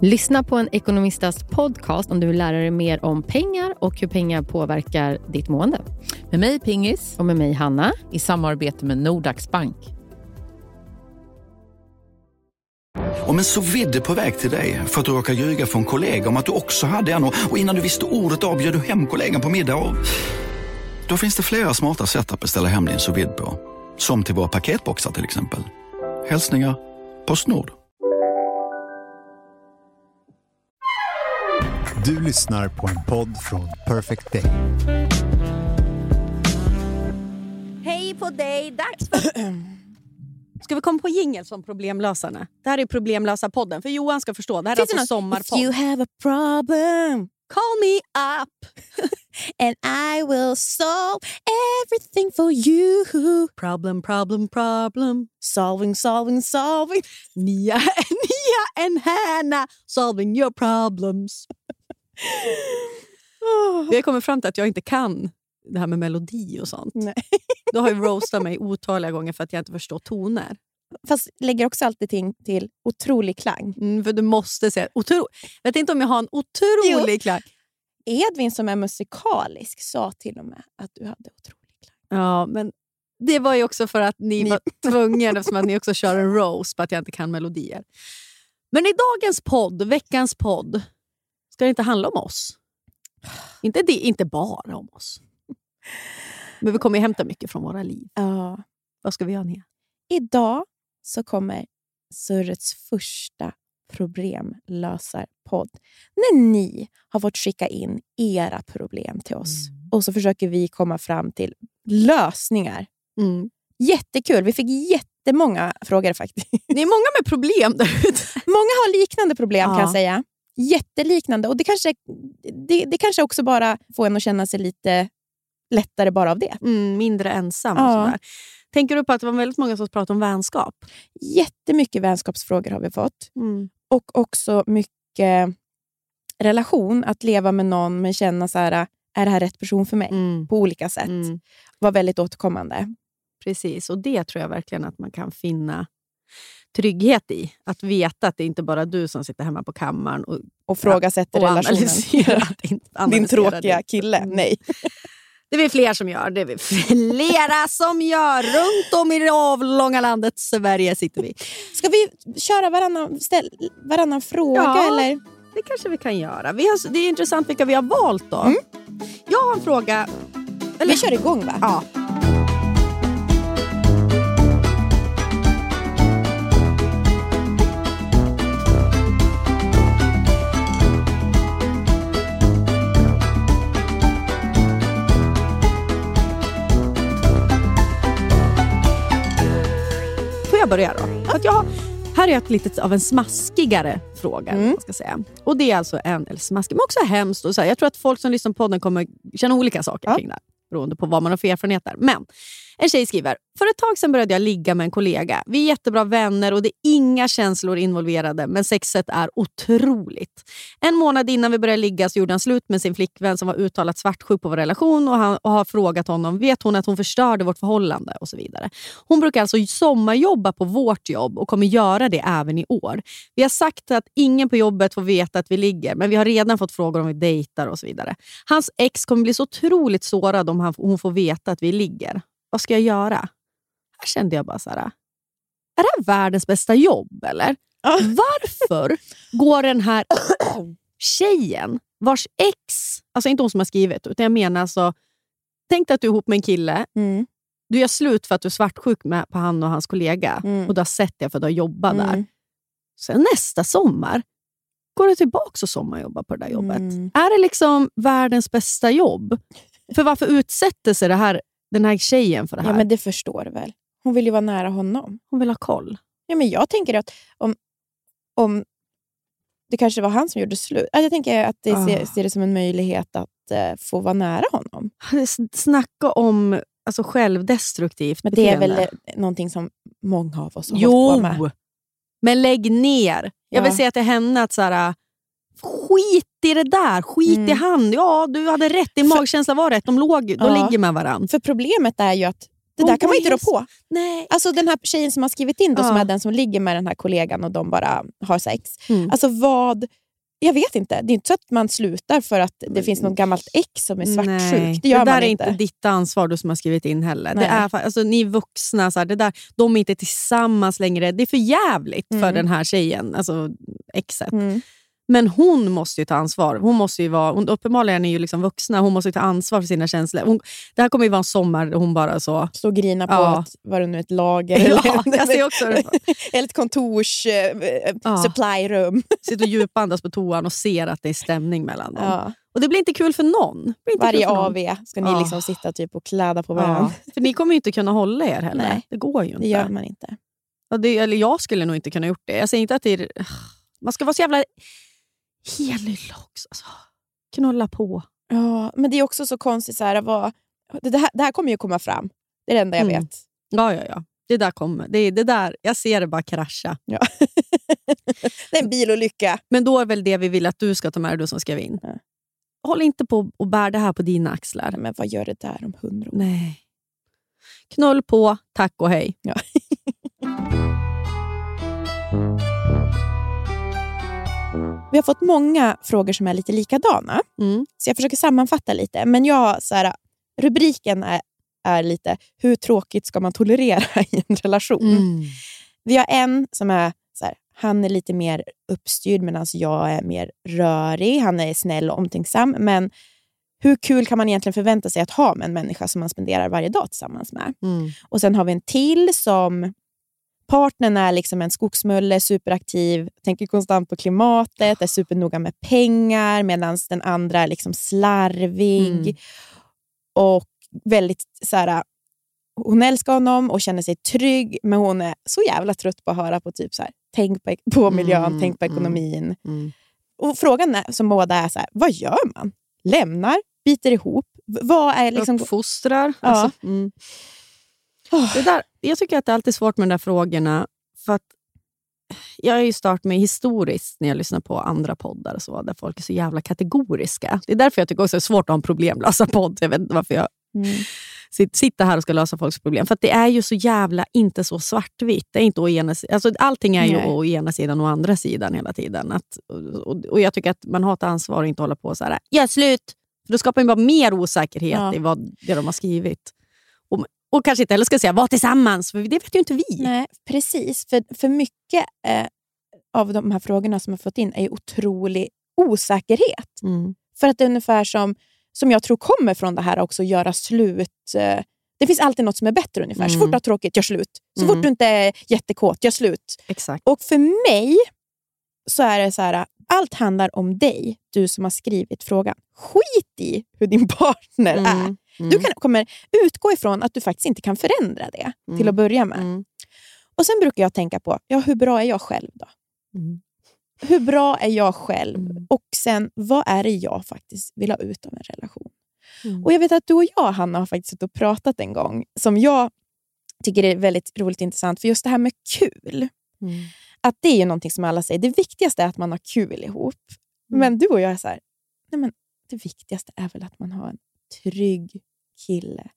Lyssna på en ekonomistas podcast om du vill lära dig mer om pengar och hur pengar påverkar ditt mående. Med mig Pingis. Och med mig Hanna. I samarbete med Nordax Bank. Om en så vidde på väg till dig för att du råkar ljuga från kollega om att du också hade en och innan du visste ordet av du hem kollegan på middag och... Då finns det flera smarta sätt att beställa hem din sous på. Som till våra paketboxar till exempel. Hälsningar Postnord. Du lyssnar på en podd från Perfect Day. Hej på dig! Dags för... Ska vi komma på jingel som Problemlösarna? Det här är Problemlösa-podden, för Johan ska förstå. Det här Finns är alltså sommarpodd. If you have a problem Call me up! and I will solve everything for you. Problem, problem, problem. Solving, solving, solving. Nia, Nia and Hanna solving your problems. Vi har kommit fram till att jag inte kan det här med melodi och sånt. Nej. Du har ju roastat mig otaliga gånger för att jag inte förstår toner. Fast lägger också alltid ting till otrolig klang. Mm, för du måste säga otro... Jag vet inte om jag har en otrolig klang. Edvin som är musikalisk sa till och med att du hade otrolig klang. Ja, men det var ju också för att ni, Ni- var tvungna eftersom att ni också kör en roast på att jag inte kan melodier. Men i dagens podd, veckans podd, ska det inte handla om oss. Inte, det, inte bara om oss. Men vi kommer ju hämta mycket från våra liv. Ja. Vad ska vi göra Nia? Idag så kommer Surrets första problemlösarpodd. När ni har fått skicka in era problem till oss. Och så försöker vi komma fram till lösningar. Mm. Jättekul! Vi fick jättemånga frågor faktiskt. Det är många med problem där. Många har liknande problem kan Ja. jag säga. Jätteliknande. Och det kanske, det, det kanske också bara får en att känna sig lite lättare bara av det. Mm, mindre ensam. Och Ja. sådär. Tänker du på att det var väldigt många som pratade om vänskap? Jättemycket vänskapsfrågor har vi fått. Mm. Och också mycket relation. Att leva med någon men känna så här, är det här rätt person för mig? Mm. På olika sätt. Mm. var väldigt återkommande. Precis, och det tror jag verkligen att man kan finna trygghet i. Att veta att det inte bara är du som sitter hemma på kammaren och, Och frågasätter och relationen. Din tråkiga det. kille. Mm. Nej. Det är vi fler som gör. Det är vi flera som gör. Runt om i det avlånga landet Sverige sitter vi. Ska vi köra varannan, ställ, varannan fråga? Ja. Eller? Det kanske vi kan göra. Vi har, det är intressant vilka vi har valt då. Mm. Jag har en fråga. Eller, Vi kör igång va? Ja. Jag börja då? För att jag, här är ett lite av en smaskigare fråga. Mm. Ska säga. Och Det är alltså en, eller smaskig, men också hemskt. Och så här, jag tror att folk som lyssnar på podden kommer känna olika saker Ja. kring det här, beroende på vad man har för erfarenheter. Men en tjej skriver, för ett tag sedan började jag ligga med en kollega. Vi är jättebra vänner och det är inga känslor involverade, men sexet är otroligt. En månad innan vi började ligga så gjorde han slut med sin flickvän som var uttalat svartsjuk på vår relation och, han, och har frågat honom, vet hon att hon förstörde vårt förhållande? och så vidare. Hon brukar alltså sommarjobba på vårt jobb och kommer göra det även i år. Vi har sagt att ingen på jobbet får veta att vi ligger, men vi har redan fått frågor om vi dejtar och så vidare. Hans ex kommer bli så otroligt sårad om han, hon får veta att vi ligger. Vad ska jag göra? Här kände jag bara så här. Är det här världens bästa jobb eller? Varför går den här tjejen vars ex, alltså inte hon som har skrivit, utan jag menar alltså, tänk dig att du är ihop med en kille, Mm. du gör slut för att du är svartsjuk med, på han och hans kollega Mm. och du har sett det för att du har jobbat där. Mm. Sen nästa sommar går du tillbaka och sommarjobbar på det där jobbet. Mm. Är det liksom världens bästa jobb? För varför utsätter sig det här, den här tjejen för det här? Ja, men det förstår du väl. Hon vill ju vara nära honom. Hon vill ha koll. Ja, men jag tänker att om, om det kanske var han som gjorde slut. Ja, Jag tänker att det ser, Ah. ser det som en möjlighet att eh, få vara nära honom. Snacka om alltså, självdestruktivt Men det är väl eh, någonting som många av oss har hållit på med. Men lägg ner. Jag vill Ja. säga till henne att så här, skit i det där. Skit i Mm. han. Ja, du hade rätt. Din För- magkänsla var rätt. De låg, Ja. ligger med varandra. För problemet är ju att Det där kan man inte rå på. Nej. Alltså den här tjejen som har skrivit in, då, som Ja. är den som ligger med den här kollegan och de bara har sex. Mm. Alltså vad... Jag vet inte. Det är inte så att man slutar för att det finns något gammalt ex som är svartsjuk. Det gör där är inte. ditt ansvar, du som har skrivit in heller. Det Nej. är, alltså, ni är vuxna, så här, det där, de är inte tillsammans längre. Det är för jävligt för Mm. den här tjejen, alltså exet. Mm. Men hon måste ju ta ansvar. Hon måste ju vara, hon, uppenbarligen är ju liksom vuxna, hon måste ju ta ansvar för sina känslor. Hon, det här kommer ju vara en sommar där hon bara så... Stå och grina på Ja. ett, vad det nu ett lager Ja, eller, jag ser också eller ett kontors eh, Ja. supplyrum. Sitter och djupandas på toan och ser att det är stämning mellan dem. Ja. Och det blir inte kul för någon. Varje för någon. AV ska ni Ja. liksom sitta typ och kläda på varandra. För ni kommer ju inte kunna hålla er heller. Nej. Det går ju inte. Det gör man inte. Ja, det, eller jag skulle nog inte kunna gjort det. Jag säger inte att det är... Man ska vara så jävla helig också. Alltså. Knulla på. Ja, men det är också så konstigt. Så här, vad, det, här, det här kommer ju komma fram. Det är det enda jag Mm. vet. Ja, ja, ja. Det där kommer. Det, det där, jag ser det bara krascha. Ja. det är en bilolycka. Men då är väl det vi vill att du ska ta med dig, du som skrev in. Ja. Håll inte på och bär det här på dina axlar. Men vad gör det där om hundra år? Nej. Knull på, tack och hej. Ja. Vi har fått många frågor som är lite likadana, Mm. så jag försöker sammanfatta lite. Men jag så här, rubriken är, är lite “Hur tråkigt ska man tolerera i en relation?” Mm. Vi har en som är så här, han är lite mer uppstyrd medan jag är mer rörig. Han är snäll och omtänksam. Men hur kul kan man egentligen förvänta sig att ha med en människa som man spenderar varje dag tillsammans med? Mm. Och Sen har vi en till som partnern är liksom en skogsmulle, superaktiv, tänker konstant på klimatet, är supernoga med pengar medan den andra är liksom slarvig Mm. och väldigt så här, hon älskar honom och känner sig trygg, men hon är så jävla trött på att höra på typ så här, tänk på, på miljön, Mm, tänk på mm. ekonomin. Mm. Och Frågan är, som båda är, så här, vad gör man? Lämnar? Biter ihop? Vad är liksom... Uppfostrar. Ja. Alltså, mm. Det där, jag tycker att det är alltid svårt med de där frågorna. För att jag har ju startat med historiskt när jag lyssnar på andra poddar och så, där folk är så jävla kategoriska. Det är därför jag tycker också det är svårt att ha en problemlösa podd. Jag vet inte varför jag Mm. sit- sitter här och ska lösa folks problem. För att det är ju så jävla inte så svartvitt. Det är inte å ena, alltså, allting är ju Nej. å ena sidan och andra sidan hela tiden. Att, och, och Jag tycker att man har ett ansvar att inte hålla på så här, gör slut! För då skapar man bara mer osäkerhet Ja. i vad det de har skrivit. Och, kanske inte heller ska säga var tillsammans, för det vet ju inte vi. Nej, precis. För, för mycket eh, av de här frågorna som jag fått in är ju otrolig osäkerhet. Mm. För att det är ungefär som, som jag tror kommer från det här också, göra slut. Eh, det finns alltid något som är bättre ungefär. Så Mm. fort du har tråkigt, gör slut. Så Mm. fort du inte är jättekåt, gör slut. Exakt. Och för mig så är det så här, allt handlar om dig, du som har skrivit frågan. Skit i hur din partner är. Mm. Du kan, kommer utgå ifrån att du faktiskt inte kan förändra det till Mm. att börja med. Mm. Och Sen brukar jag tänka på, ja, hur bra är jag själv då? Mm. Hur bra är jag själv? Mm. Och sen, vad är det jag faktiskt vill ha ut av en relation? Och Jag vet att du och jag, Hanna, har faktiskt suttit och pratat en gång som jag tycker är väldigt roligt och intressant. För just det här med kul, Mm. att det är ju någonting som alla säger, det viktigaste är att man har kul ihop. Mm. Men du och jag är så här, nej men det viktigaste är väl att man har en trygg kille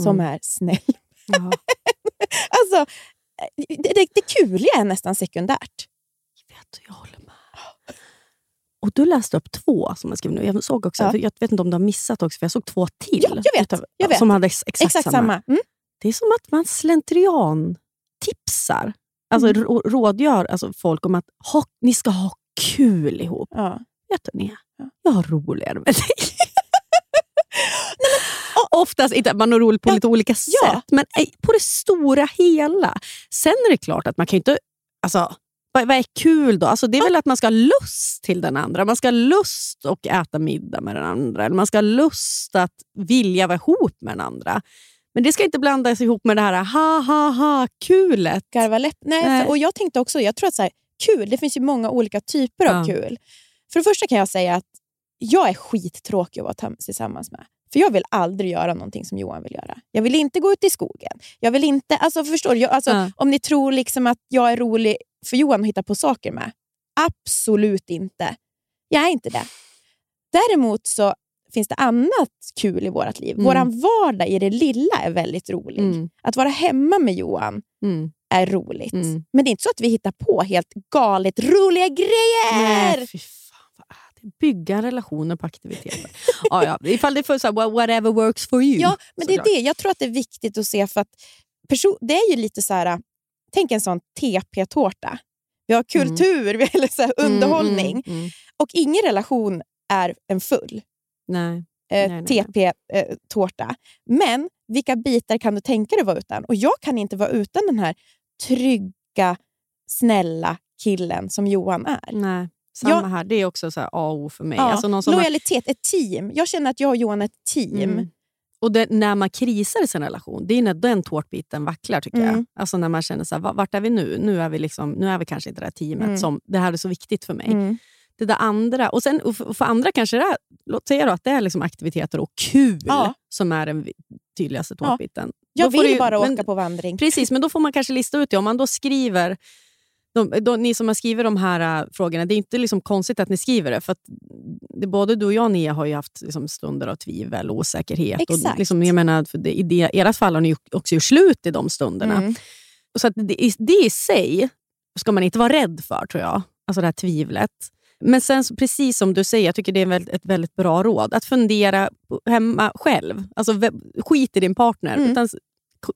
som Mm. är snäll. Ja. Alltså, det, det, det kuliga är nästan sekundärt. vet, jag håller med. Och du läste upp två som jag skrev nu. Jag såg också, Ja. jag vet inte om du har missat också, för jag såg två till. Ja, jag vet, jag vet. Som hade ex- exakt, Exakt, samma. samma. Mm. Det är som att man slentrian tipsar, alltså Mm. rå- rådgör alltså folk om att ha, ni ska ha kul ihop. Ja. Vet du Linnea? Ja. Jag har roligare med dig. Oftast inte, man har roligt på Ja. lite olika Ja. sätt, men eh, på det stora hela. Sen är det klart att man kan ju inte... Alltså, vad, är kul då? Alltså, det är väl att man ska ha lust till den andra. Man ska ha lust att äta middag med den andra. Eller man ska ha lust att vilja vara ihop med den andra. Men det ska inte blandas ihop med det här ha ha ha kulet. Garva läpp. Nej, Nej. För, och jag tänkte också, jag tror att så här, kul, det finns ju många olika typer av Ja. kul. För det första kan jag säga att jag är skittråkig att vara tillsammans med. För jag vill aldrig göra någonting som Johan vill göra. Jag vill inte gå ut i skogen. Jag vill inte, alltså förstår du? Jag, alltså, Ja. Om ni tror liksom att jag är rolig för Johan att hitta på saker med. Absolut inte. Jag är inte det. Däremot så finns det annat kul i vårt liv. Mm. Våran vardag i det lilla är väldigt rolig. Mm. Att vara hemma med Johan Mm. är roligt. Mm. Men det är inte så att vi hittar på helt galet roliga grejer. Nej, fy fan. Vad är det? Bygga relationer på aktiviteter. ja, ja. Ifall det är för så här, whatever works for you. Ja, men det är det. Jag tror att det är viktigt att se för att perso- det är ju lite så här, tänk en sån TP-tårta. Vi har kultur, vi har så här Mm, underhållning mm, mm. och ingen relation är en full Nej. eh, Nej, nej, nej. TP-tårta. Men vilka bitar kan du tänka dig vara utan? Och jag kan inte vara utan den här trygga, snälla killen som Johan är. Nej. Samma Jag- här. Det är också så A och O för mig. Ja, Alltså någon som har- lojalitet, ett team. Jag känner att jag och Johan är ett team. Mm. Och det, när man krisar i sin relation, det är när den tårtbiten vacklar. tycker jag. Mm. Alltså när man känner så här, "Va- vart är vi nu? Nu är vi, liksom, nu är vi kanske inte det här teamet Mm. som det här är så viktigt för mig. Mm. Det där andra, och, sen, och för, och för andra kanske det är, låt säga då att det är liksom aktiviteter och kul Ja. som är den tydligaste Ja. tårtbiten. Jag Då får vill ju- bara åka men- på vandring. Precis, men då får man kanske lista ut det. Om man då skriver de, då, ni som har skrivit de här äh, frågorna, det är inte liksom konstigt att ni skriver det. För det, både du och jag, Nia, har ju haft liksom, stunder av tvivel och osäkerhet. Och liksom, jag menar, för det, I det, ert fall har ni också gjort slut i de stunderna. Mm. Så att det, det i sig ska man inte vara rädd för, tror jag. Alltså det här tvivlet. Men sen, precis som du säger, jag tycker det är ett väldigt bra råd. Att fundera hemma själv. Alltså, skit i din partner. Mm. Utan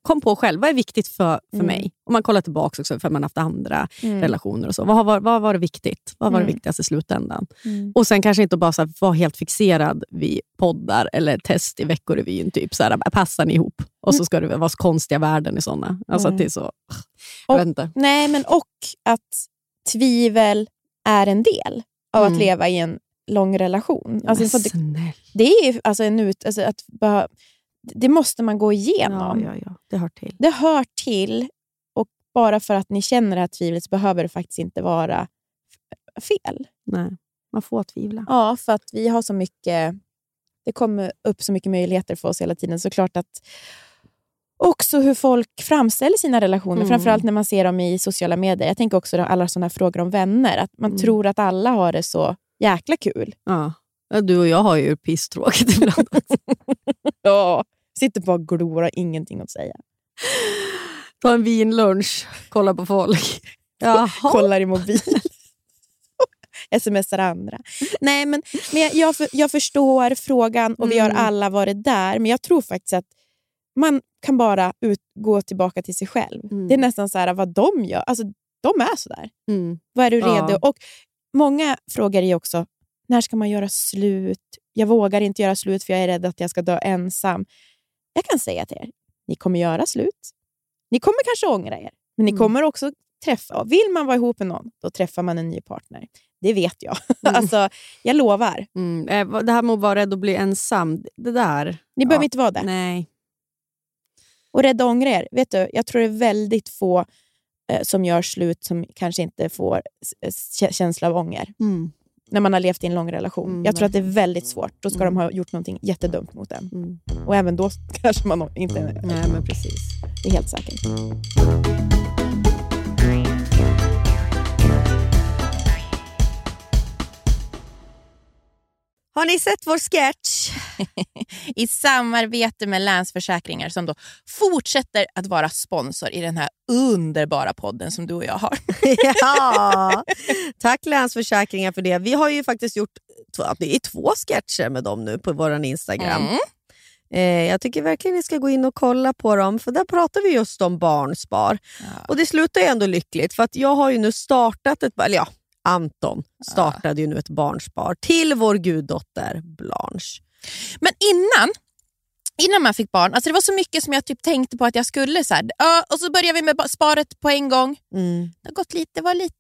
kom på själv, vad är viktigt för, för Mm. mig? Om man kollar tillbaka också, för man har haft andra Mm. relationer. och så. Vad har vad var det viktigt? Vad var det Mm. viktigaste i slutändan? Mm. Och sen kanske inte bara så här, vara helt fixerad vid poddar eller test i Veckorevyn. Typ, så här, passar ni ihop? Och så ska det vara så konstiga värden i såna. Alltså Mm. att det är så... Och-. Nej, men och att tvivel är en del av Mm. att leva i en lång relation. Alltså, det, det är alltså en ut, alltså att bara, det måste man gå Ja, igenom. ja, ja, det hör till. Det hör till och bara för att ni känner det här tvivlet så behöver det faktiskt inte vara fel. Nej, man får tvivla. Ja, för att vi har så mycket... Det kommer upp så mycket möjligheter för oss hela tiden. Såklart att också hur folk framställer sina relationer, Mm. framförallt när man ser dem i sociala medier. Jag tänker också på alla sådana här frågor om vänner. Att man Mm. tror att alla har det så jäkla kul. Ja. Ja, Du och jag har ju pisstråkigt ibland. Ja. Sitter bara och glor och har ingenting att säga. Ta en vinlunch, kolla på folk. Jaha. Kollar i mobil. Smsar andra. Nej, men, men jag, jag, jag förstår frågan och vi har Mm. alla varit där. Men jag tror faktiskt att man kan bara ut, gå tillbaka till sig själv. Mm. Det är nästan så här vad de gör. Alltså, de är så där. Mm. Vad är du Ja. redo? Och Många frågar ju också, när ska man göra slut? Jag vågar inte göra slut för jag är rädd att jag ska dö ensam. Jag kan säga till er, ni kommer göra slut. Ni kommer kanske ångra er, men ni Mm. kommer också träffa. Och vill man vara ihop med någon, då träffar man en ny partner. Det vet jag. Mm. alltså, jag lovar. Mm. eh, Det här med att vara rädd att bli ensam, det där... Ni behöver Ja. inte vara det. Nej. Och rädda ångra er. Vet du, jag tror det är väldigt få eh, som gör slut som kanske inte får s- känsla av ånger Mm. När man har levt i en lång relation. Mm, jag tror att det är väldigt svårt. Då ska Mm. de ha gjort någonting jättedumt mot en. Mm. Och även då kanske man inte Nej, men precis. är helt säker. Har ni sett vår sketch? I samarbete med Länsförsäkringar som då fortsätter att vara sponsor i den här underbara podden som du och jag har. ja, tack Länsförsäkringar för det. Vi har ju faktiskt gjort två- det är två sketcher med dem nu på vår Instagram. Mm. Eh, jag tycker verkligen ni ska gå in och kolla på dem, för där pratar vi just om barnspar. Och det slutar ju ändå lyckligt, för att jag har ju nu startat ett... Eller ja, Anton startade ju nu ett barnspar till vår guddotter Blanche. Men innan, innan man fick barn, alltså det var så mycket som jag typ tänkte på att jag skulle. Så här, och så började vi med sparet på en gång. Mm. Det har gått lite, var lite,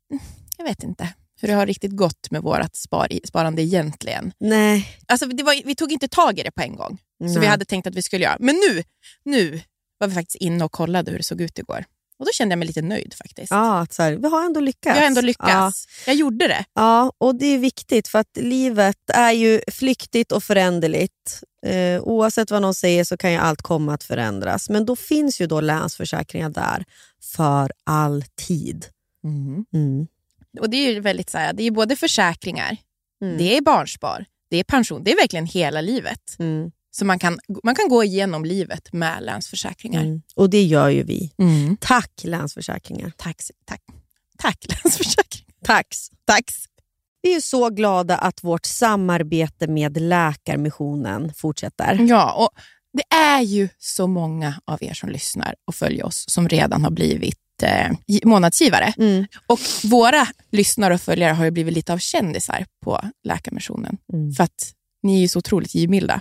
jag vet inte hur det har riktigt gått med vårt spar, sparande egentligen. Nej. Alltså var, vi tog inte tag i det på en gång, Nej. vi hade tänkt att vi skulle göra. Men nu, nu var vi faktiskt inne och kollade hur det såg ut igår. Och Då kände jag mig lite nöjd faktiskt. Ja, att så här, vi har ändå lyckats. Jag har ändå Ja. lyckats. Jag gjorde det. Ja, och det är viktigt för att livet är ju flyktigt och föränderligt. Eh, oavsett vad någon säger så kan ju allt komma att förändras. Men då finns ju då Länsförsäkringar där för alltid. Mm. Och Det är ju väldigt så här, det är både försäkringar, Mm. det är barnspar, det är pension. Det är verkligen hela livet. Så man kan, man kan gå igenom livet med Länsförsäkringar. Mm. Och det gör ju vi. Mm. Tack Länsförsäkringar. Tack, tack. Tack Länsförsäkringar. Tax. Tack. Vi är så glada att vårt samarbete med Läkarmissionen fortsätter. Ja, och det är ju så många av er som lyssnar och följer oss som redan har blivit eh, gi- månadsgivare. Mm. Och våra lyssnare och följare har ju blivit lite av kändisar på Läkarmissionen. Mm. För att ni är ju så otroligt givmilda.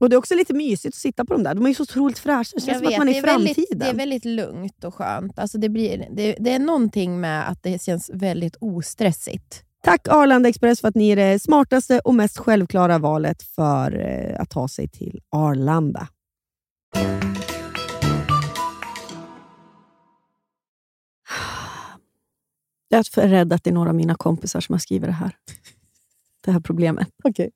Och Det är också lite mysigt att sitta på dem där. De är så otroligt fräscha. Det känns som att man är i är väldigt, framtiden. det är väldigt lugnt och skönt. Alltså det, blir, det, det är någonting med att det känns väldigt ostressigt. Tack Arlanda Express för att ni är det smartaste och mest självklara valet för eh, att ta sig till Arlanda. Jag är rädd att det är några av mina kompisar som har skrivit det här. Det här problemet. Okej.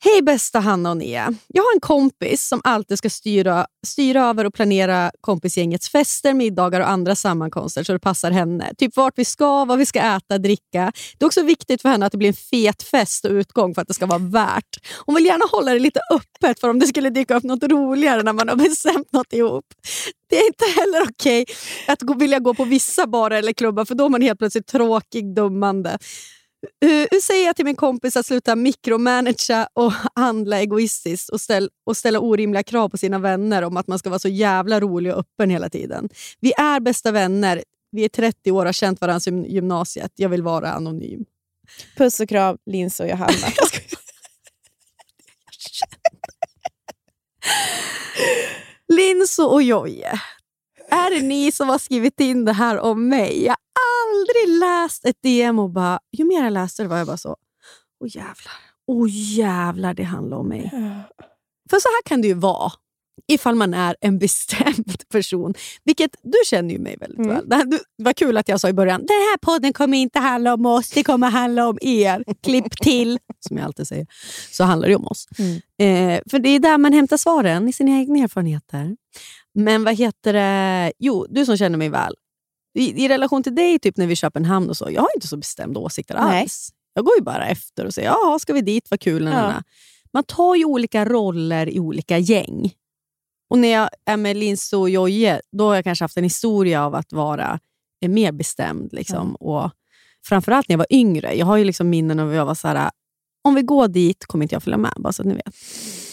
Hej bästa Hanna och Nia. Jag har en kompis som alltid ska styra, styra över och planera kompisgängets fester, middagar och andra sammankomster så det passar henne. Typ vart vi ska, vad vi ska äta, dricka. Det är också viktigt för henne att det blir en fet fest och utgång för att det ska vara värt. Hon vill gärna hålla det lite öppet för om det skulle dyka upp något roligare när man har bestämt något ihop. Det är inte heller okej att gå, vilja gå på vissa barer eller klubbar för då är man helt plötsligt tråkig, dummande. Hur säger jag till min kompis att sluta mikromanagera och handla egoistiskt och, ställ, och ställa orimliga krav på sina vänner om att man ska vara så jävla rolig och öppen hela tiden? Vi är bästa vänner. Vi är 30 år och har känt varandra sedan gymnasiet. Jag vill vara anonym. Puss och kram, Linus och Johanna. Linso och Joje, är det ni som har skrivit in det här om mig? Jag aldrig läst ett DM och bara, ju mer jag läste det var jag bara så, åh jävlar, åh jävlar det handlar om mig. För så här kan det ju vara ifall man är en bestämd person. Vilket Du känner ju mig väldigt Mm. väl. Det, här, det var kul att jag sa i början, den här podden kommer inte handla om oss, det kommer handla om er. Klipp till, som jag alltid säger. Så handlar det om oss. Mm. Eh, för det är där man hämtar svaren, i sina egna erfarenheter. Men vad heter det? Jo, du som känner mig väl. I, I relation till dig, typ när vi köper en hamn och så, jag har inte så bestämda åsikter alls. Jag går ju bara efter och säger, ja, ska vi dit, vad kul. Ja. Ja. Man tar ju olika roller i olika gäng. Och när jag är med Linus och Jojje, då har jag kanske haft en historia av att vara eh, mer bestämd. Liksom, och framförallt när jag var yngre. Jag har ju liksom minnen av att jag var så här, om vi går dit kommer inte jag följa med. Bara så att ni vet.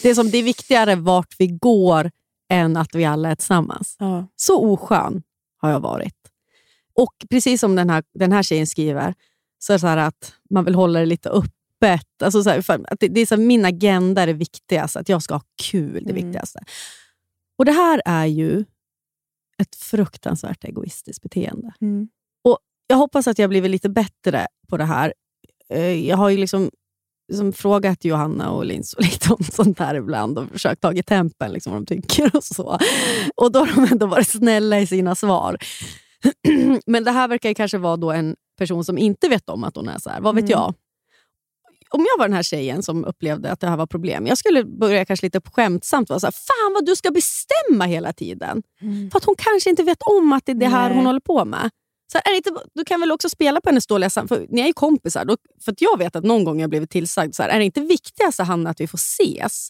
Det är, som, det är viktigare vart vi går än att vi alla är tillsammans. Ja. Så oskön har jag varit. Och precis som den här, den här tjejen skriver, så är det så att man vill hålla det lite öppet. Alltså så här, att det, det är så här, min agenda är det viktigaste, att jag ska ha kul det Mm. viktigaste. Och det här är ju ett fruktansvärt egoistiskt beteende. Mm. Jag hoppas att jag blivit lite bättre på det här. Eh, Jag har ju liksom, liksom frågat Johanna och Lins och lite om sånt här ibland och försökt ta i tempen liksom, vad de tycker och så. Och då har de ändå varit snälla i sina svar. Men det här verkar kanske vara då en person som inte vet om att hon är så här. Vad vet Mm. jag? Om jag var den här tjejen som upplevde att det här var problem, jag skulle börja kanske lite skämtsamt vara så här, fan vad du ska bestämma hela tiden. Mm. För att hon kanske inte vet om att det är det här Nej. hon håller på med. Så här, är inte, du kan väl också spela på hennes dåliga sam- för Ni är ju kompisar. Då, för jag vet att någon gång jag blivit tillsagd, så här, är det inte viktigast Hanna att vi får ses?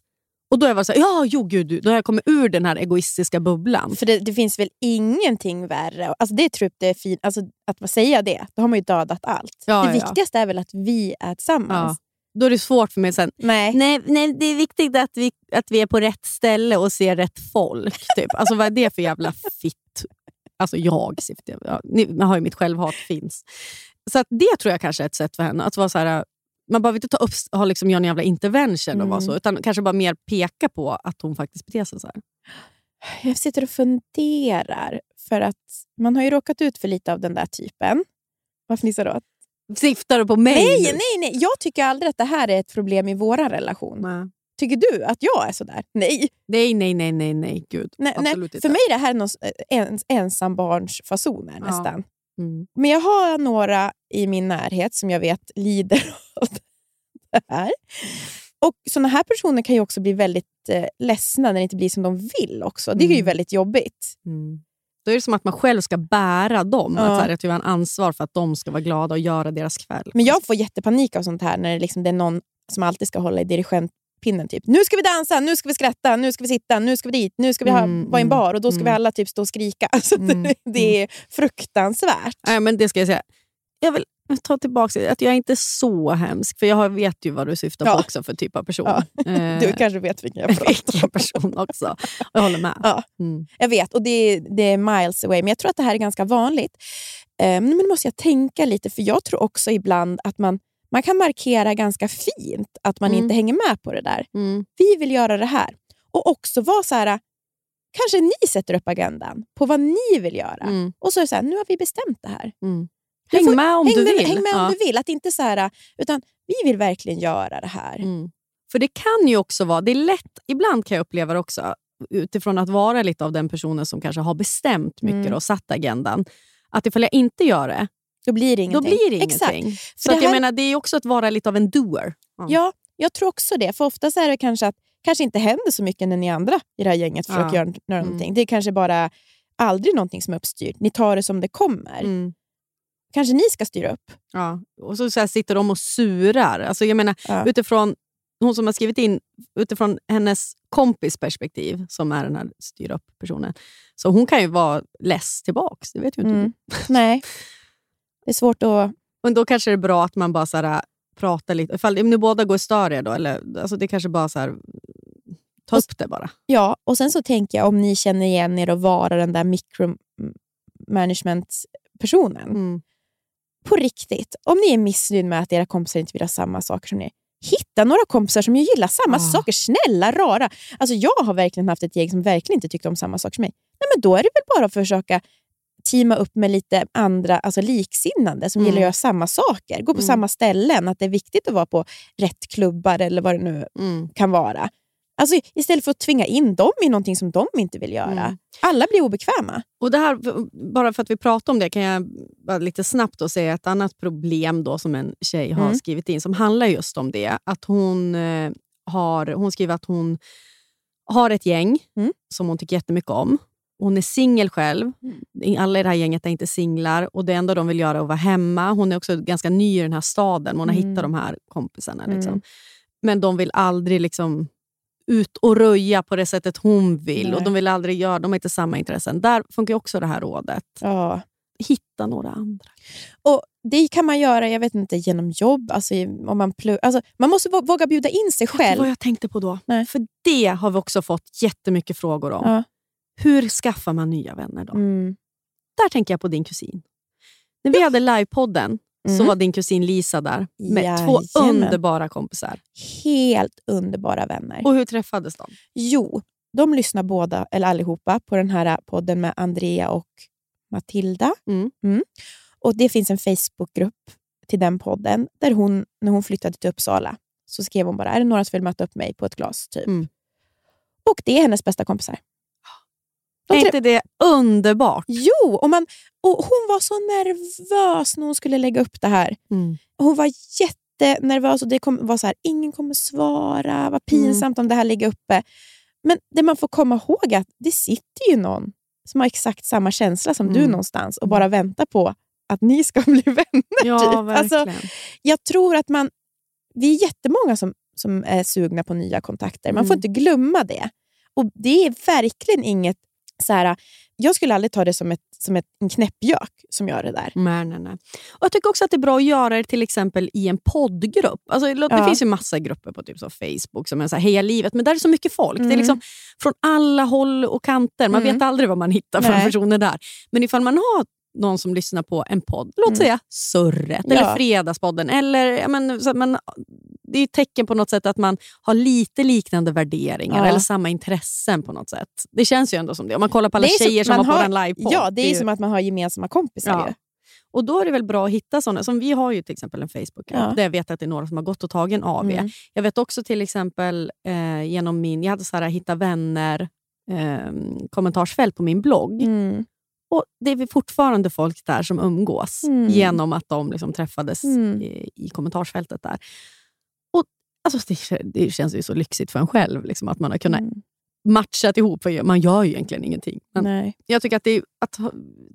Och då är jag så här, ja, jo gud, då har jag kommit ur den här egoistiska bubblan. För det, det finns väl ingenting värre. Alltså det tror jag det är fint. Alltså att man säger det, då har man ju dödat allt. Ja, det ja. viktigaste är väl att vi är tillsammans. Då är det svårt för mig sen. Nej. Nej, nej, det är viktigt att vi, att vi är på rätt ställe och ser rätt folk. Typ. Alltså vad är det för jävla fitt? Alltså jag, syftar- ja, ni man har ju mitt självhat finns. Så att det tror jag kanske är ett sätt för henne. Att vara så här, man behöver inte ta upp, ha liksom, göra en jävla intervention och vara Mm. så, utan kanske bara mer peka på att hon faktiskt beter sig så här. Jag sitter och funderar. För att man har ju råkat ut för lite av den där typen. Vad fnissar du åt? Syftar du på mig Nej, nej, nej. Jag tycker aldrig att det här är ett problem i vår relation. Nej. Tycker du att jag är sådär? Nej. Nej, nej, nej, nej, nej, gud. nej, nej. För mig är det här ens, ensambarnsfasoner Ja. nästan. Mm. Men jag har några i min närhet som jag vet lider av det här. Och Såna här personer kan ju också bli väldigt eh, ledsna när det inte blir som de vill. också. Det är ju Mm. väldigt jobbigt. Mm. Då är det som att man själv ska bära dem. Ja. Att, här, att vi har en ansvar för att de ska vara glada och göra deras kväll. Men jag får jättepanik av sånt här när det, liksom, det är någon som alltid ska hålla i dirigentpinnen. Typ. Nu ska vi dansa, nu ska vi skratta, nu ska vi sitta, nu ska vi dit, nu ska vi ha, Mm, vara i en mm, bar och då ska vi mm. alla typ stå och skrika. Alltså, Mm, det, det är fruktansvärt. Nej, men det ska jag säga. Jag vill ta tillbaka att jag är inte så hemsk. För jag vet ju vad du syftar Ja. på också för typ av person. Ja. Eh, Du kanske vet vilken jag pratar om. person också. Jag håller med. Ja. Mm. Jag vet, och det är, det är miles away. Men jag tror att det här är ganska vanligt. Eh, men nu måste jag tänka lite, för jag tror också ibland att man, man kan markera ganska fint att man Mm. inte hänger med på det där. Mm. Vi vill göra det här. Och också vara så här, kanske ni sätter upp agendan på vad ni vill göra. Mm. Och så är det så här, nu har vi bestämt det här. Mm. Häng får- med om häng du med, vill. Häng med Ja. om du vill. Att inte så här, utan vi vill verkligen göra det här. Mm. För det kan ju också vara, det är lätt, ibland kan jag uppleva det också, utifrån att vara lite av den personen som kanske har bestämt mycket Mm. och satt agendan, att ifall jag inte gör det, Då blir det ingenting. då blir det Exakt. ingenting. För Så det att jag här- menar, det är också att vara lite av en doer. Ja. Ja, jag tror också det. För ofta så är det kanske att kanske inte händer så mycket när ni andra i det här gänget försöker Ja. göra, göra Mm. någonting. Det är kanske bara aldrig någonting som är uppstyrt. Ni tar det som det kommer. Mm. Kanske ni ska styra upp. Ja. Och så, så här sitter de och surar. Alltså jag menar, Ja. utifrån, hon som har skrivit in, utifrån hennes kompis perspektiv, som är den här styr upp-personen, så hon kan ju vara less tillbaks. Det vet ju inte Mm. du. Nej. Det är svårt att... Men då kanske det är bra att man bara så här, pratar lite. Ifall om ni båda går större då, eller, alltså det kanske bara så här, ta Och- upp det bara. Ja, och sen så tänker jag om ni känner igen er och vara den där micromanagement-personen. Mm. På riktigt, om ni är missnöjda med att era kompisar inte vill ha samma saker som ni, hitta några kompisar som gillar samma Ah. saker. Snälla rara. Alltså jag har verkligen haft ett gäng som verkligen inte tyckte om samma saker som mig. Nej, men då är det väl bara att försöka teama upp med lite andra alltså liksinnande som Mm. gillar att göra samma saker. Gå på Mm. samma ställen. Att det är viktigt att vara på rätt klubbar eller vad det nu Mm. kan vara. Alltså, istället för att tvinga in dem i någonting som de inte vill göra. Mm. Alla blir obekväma. Och det här, bara för att vi pratar om det kan jag lite snabbt då säga ett annat problem då som en tjej har Mm. skrivit in som handlar just om det. Att hon, eh, har, hon skriver att hon har ett gäng Mm. som hon tycker jättemycket om. Hon är singel själv. Alla i det här gänget är inte singlar och det enda de vill göra är att vara hemma. Hon är också ganska ny i den här staden. Hon har Mm. hittat de här kompisarna. Liksom. Mm. Men de vill aldrig liksom ut och röja på det sättet hon vill. Nej. Och De vill aldrig göra, de har inte samma intressen. Där funkar också det här rådet. Ja. Hitta några andra. Och det kan man göra jag vet inte, genom jobb. Alltså, om man, plu- alltså, man måste vå- våga bjuda in sig Vet du vad själv. jag tänkte på då? Nej. För det har vi också fått jättemycket frågor om. Ja. Hur skaffar man nya vänner då? Mm. Där tänker jag på din kusin. När vi hade livepodden så Mm. var din kusin Lisa där med två Jajamän. underbara kompisar. Helt underbara vänner. Och hur träffades de? Jo, de lyssnar båda, eller allihopa, på den här podden med Andrea och Matilda. Mm. Och Det finns en Facebookgrupp till den podden, där hon, när hon flyttade till Uppsala, så skrev hon bara, är det några som vill möta upp mig på ett glas? typ. Mm. Och det är hennes bästa kompisar. Är inte det underbart? Jo, och, man, och hon var så nervös när hon skulle lägga upp det här. Mm. Hon var jättenervös och det kom, var så här, ingen kommer svara, vad pinsamt om det här ligger uppe. Men det man får komma ihåg är att det sitter ju någon som har exakt samma känsla som du Mm. någonstans och bara väntar på att ni ska bli vänner. Ja, typ. Alltså, jag tror att man, vi är jättemånga som, som är sugna på nya kontakter. Man får Mm. inte glömma det. Och Det är verkligen inget... Så här, jag skulle aldrig ta det som, ett, som ett, en knäppjök som gör det där. Nej, nej, nej. Och jag tycker också att det är bra att göra det till exempel i en poddgrupp. Alltså, Det Ja. finns ju massa grupper på typ så Facebook som är så här, Heja livet, men där är det så mycket folk. Det är Mm. liksom från alla håll och kanter. Man Mm. vet aldrig vad man hittar för personer där. Men ifall man har någon som lyssnar på en podd, låt Mm. säga Surret Ja. eller Fredagspodden. Eller, ja, men, så man, det är ett tecken på något sätt att man har lite liknande värderingar Ja. eller samma intressen på något sätt. Det känns ju ändå som det. Om man kollar på alla Det är tjejer som var på har- den livepodd. Ja, det är ju ju- som att man har gemensamma kompisar. Ja. Och Då är det väl bra att hitta sådana. Som vi har ju till exempel en Facebookgrupp Ja. där jag vet att det är några som har gått och tagit en AV. Mm. Jag vet också till exempel eh, genom min, jag hade så här, hitta vänner eh, kommentarsfält på min blogg. Mm. Och Det är fortfarande folk där som umgås Mm. genom att de liksom träffades Mm. i, i kommentarsfältet där. Och alltså, det, det känns ju så lyxigt för en själv liksom, att man har kunnat Mm. matchat ihop. För man gör ju egentligen ingenting. Men Nej. jag tycker att, det att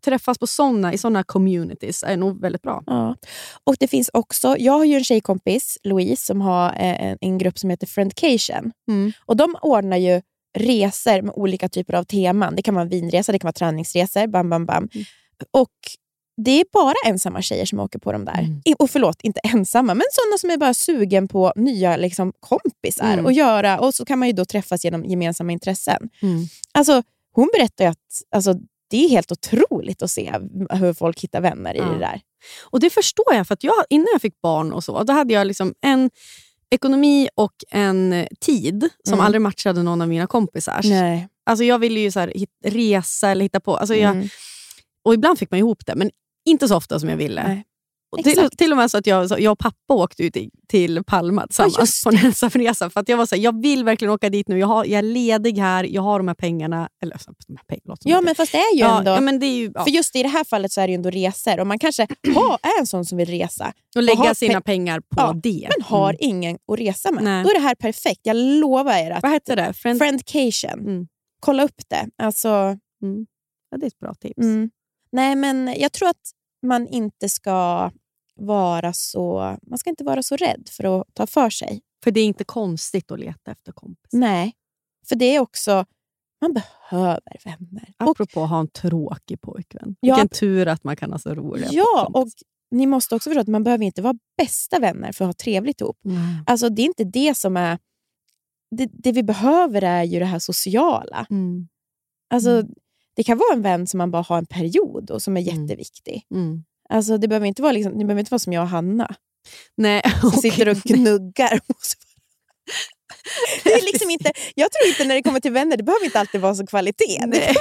träffas på såna, i såna communities är nog väldigt bra. Ja. Och det finns också, jag har ju en tjejkompis, Louise, som har eh, en, en grupp som heter Friendcation. Mm. Och De ordnar ju resor med olika typer av teman. Det kan vara vinresa, det kan vara träningsresor. Bam, bam, bam. Mm. Och Det är bara ensamma tjejer som åker på de där. Mm. Och förlåt, inte ensamma, men sådana som är bara sugen på nya liksom, kompisar. Mm. Och göra Och så kan man ju då träffas genom gemensamma intressen. Mm. Alltså, hon berättar att alltså, det är helt otroligt att se hur folk hittar vänner i Ja. det där. Och det förstår jag, för att jag, innan jag fick barn och så, då hade jag liksom en ekonomi och en eh, tid som Mm. aldrig matchade någon av mina kompisars. Nej. Alltså jag ville ju så här, resa eller hitta på. Alltså jag, Mm. och ibland fick man ihop det, men inte så ofta som jag ville. Nej. Och till, till och med så att jag, så jag och pappa åkte ut till Palma tillsammans just på en ensamresa. För att jag var så här, jag vill verkligen åka dit nu. Jag, har, jag är ledig här, jag har de här pengarna. Eller så, de här pengarna Ja, men fast det är ju ja, ändå... ja, men det är ju, ja. För just i det här fallet så är det ju ändå resor och man kanske ha, är en sån som vill resa Och lägga har sina pe- pengar på Ja, det. men har Mm. ingen att resa med. Nej. Då är det här perfekt. Jag lovar er att Vad heter det? Friend... Friendcation. Mm. Kolla upp det. Alltså, Mm. Ja, det är ett bra tips. mm. Nej, men jag tror att man inte ska vara så man ska inte vara så rädd för att ta för sig. För det är inte konstigt att leta efter kompis. Nej, för det är också... Man behöver vänner. Och, Apropå att ha en tråkig pojkvän. Ja. Vilken tur att man kan ha så roliga ja, och kompisar. ni måste också förstå att man behöver inte vara bästa vänner för att ha trevligt ihop. Nej. Alltså, det är inte det som är... Det, det vi behöver är ju det här sociala. Mm. Alltså, Mm. Det kan vara en vän som man bara har en period och som är Mm. jätteviktig. Mm. Alltså, det behöver inte vara liksom, ni behöver inte vara som jag och Hanna, Nej, okej. sitter och gnuggar. det är liksom inte, jag tror inte när det kommer till vänner, det behöver inte alltid vara så kvalitet. Nej.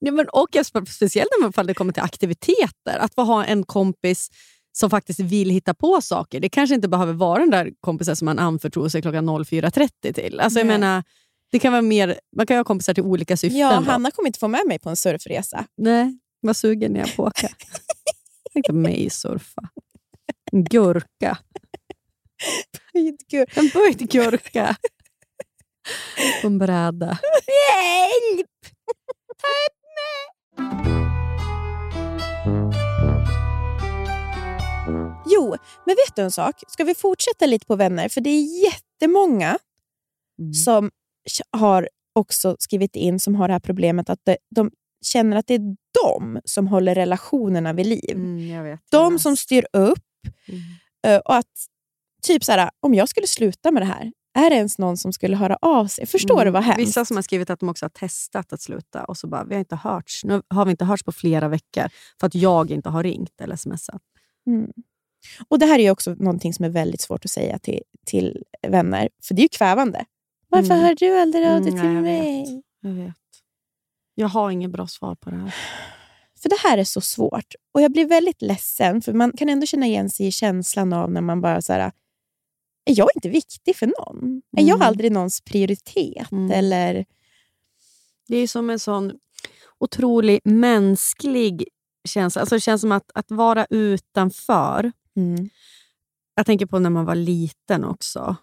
Nej, men, och speciellt när det kommer till aktiviteter. Att ha en kompis som faktiskt vill hitta på saker. Det kanske inte behöver vara den där kompisen som man anförtror sig klockan 04.30 till. Alltså, jag Nej. menar, det kan vara mer, man kan ju ha kompisar till olika syften. Ja, då. Hanna kommer inte få med mig på en surfresa. Nej, vad sugen är jag på att åka. Tänk mig surfa. En gurka. En böjd gurka. På en bräda. Hjälp! Jo, men vet du en sak? Ska vi fortsätta lite på vänner? För det är jättemånga Mm. som har också skrivit in som har det här problemet att de, de känner att det är de som håller relationerna vid liv. Mm, jag vet. De som styr upp. Mm. eh, Och att typ så här, om jag skulle sluta med det här, är det ens någon som skulle höra av sig? Förstår du vad hemskt? Mm. Vissa som har skrivit att de också har testat att sluta och så bara, vi har inte hörts. Nu har vi inte hörts på flera veckor för att jag inte har ringt eller smsat. Mm. Och Det här är också någonting som är väldigt svårt att säga till, till vänner, för det är ju kvävande. Varför Mm. hör du aldrig av dig Mm, till nej, jag mig? Jag vet. Jag har ingen bra svar på det här. För det här är så svårt. Och jag blir väldigt ledsen, för man kan ändå känna igen sig i känslan av när man bara så här, är jag inte viktig för någon? Är jag Mm. aldrig någons prioritet? Mm. Eller, Det är som en sån otrolig mänsklig känsla. Alltså det känns som att, att vara utanför. mm. Jag tänker på när man var liten också.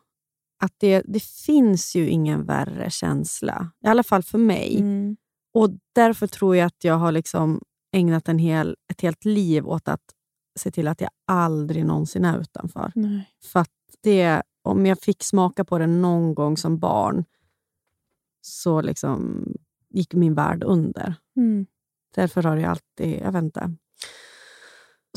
Att det, det finns ju ingen värre känsla. I alla fall för mig. Mm. Och Därför tror jag att jag har liksom ägnat en hel, ett helt liv åt att se till att jag aldrig någonsin är utanför. Nej. För att det, om jag fick smaka på det någon gång som barn så liksom gick min värld under. Mm. Därför har jag alltid... Jag vet inte.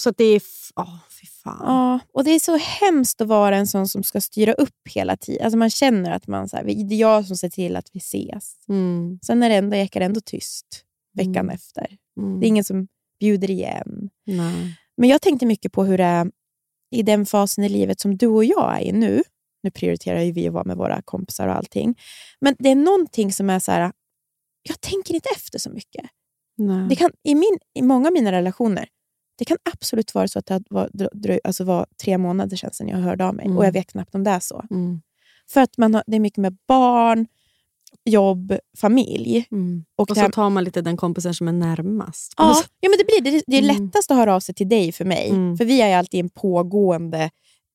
Så att det är... fy fan. Ja, och det är så hemskt att vara en sån som ska styra upp hela tiden. Alltså man känner att man, så här, det är jag som ser till att vi ses. Mm, Sen är det ändå, ekar ändå tyst veckan Mm. efter. mm, Det är ingen som bjuder igen. nej. Men jag tänkte mycket på hur det är i den fasen i livet som du och jag är i nu. Nu prioriterar ju vi att vara med våra kompisar och allting. Men det är någonting som är så här, jag tänker inte efter så mycket. nej. Det kan, i, min, I många av mina relationer, det kan absolut vara så att det var, dröj, alltså var tre månader sedan, sedan jag hörde av mig. Mm. Och jag vet knappt om det är så. Mm, För att man har, det är mycket med barn, jobb, familj. mm. Och Och så här- tar man lite den kompisen som är närmast. Ja, Och så- ja men det, blir, det, det är Mm. lättast att höra av sig till dig för mig. Mm. För vi är alltid en pågående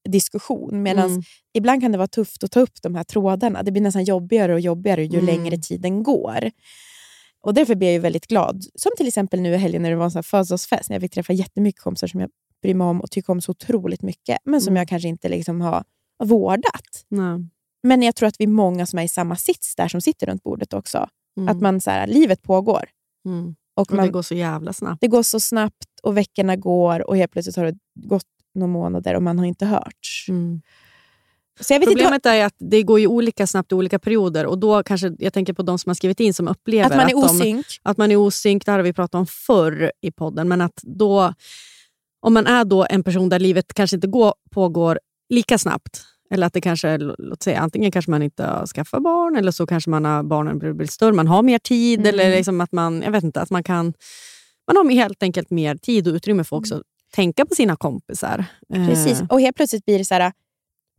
diskussion. Medan Mm. ibland kan det vara tufft att ta upp de här trådarna. Det blir nästan jobbigare och jobbigare ju Mm. längre tiden går. Och Därför blir jag ju väldigt glad. Som till exempel nu i helgen när det var en sån födelsedagsfest. När jag fick träffa jättemycket kompisar som jag bryr mig om och tycker om så otroligt mycket. Men som Mm. jag kanske inte liksom har vårdat. Nej. Men jag tror att vi är många som är i samma sits där som sitter runt bordet också. Mm. Att man så här, livet pågår. mm. Och Och man, det går så jävla snabbt. det går så snabbt och veckorna går och helt plötsligt har det gått några månader och man har inte hörts. Mm. Så jag vet inte Problemet är att det går ju olika snabbt i olika perioder. Och då kanske, Jag tänker på de som har skrivit in som upplever vad, att man är de, osynk. att man är osynk. Det här har vi pratat om förr i podden. Men att då, om man är då en person där livet kanske inte går, pågår lika snabbt. Eller att det kanske, låt säga, antingen kanske man inte har skaffat barn eller så kanske man har, barnen blir, blir större, man har mer tid. Mm. Eller liksom att man, jag vet inte, att man kan man har helt enkelt mer tid och utrymme för att också tänka på sina kompisar. Mm. Precis. Eh, Och helt plötsligt blir det så här,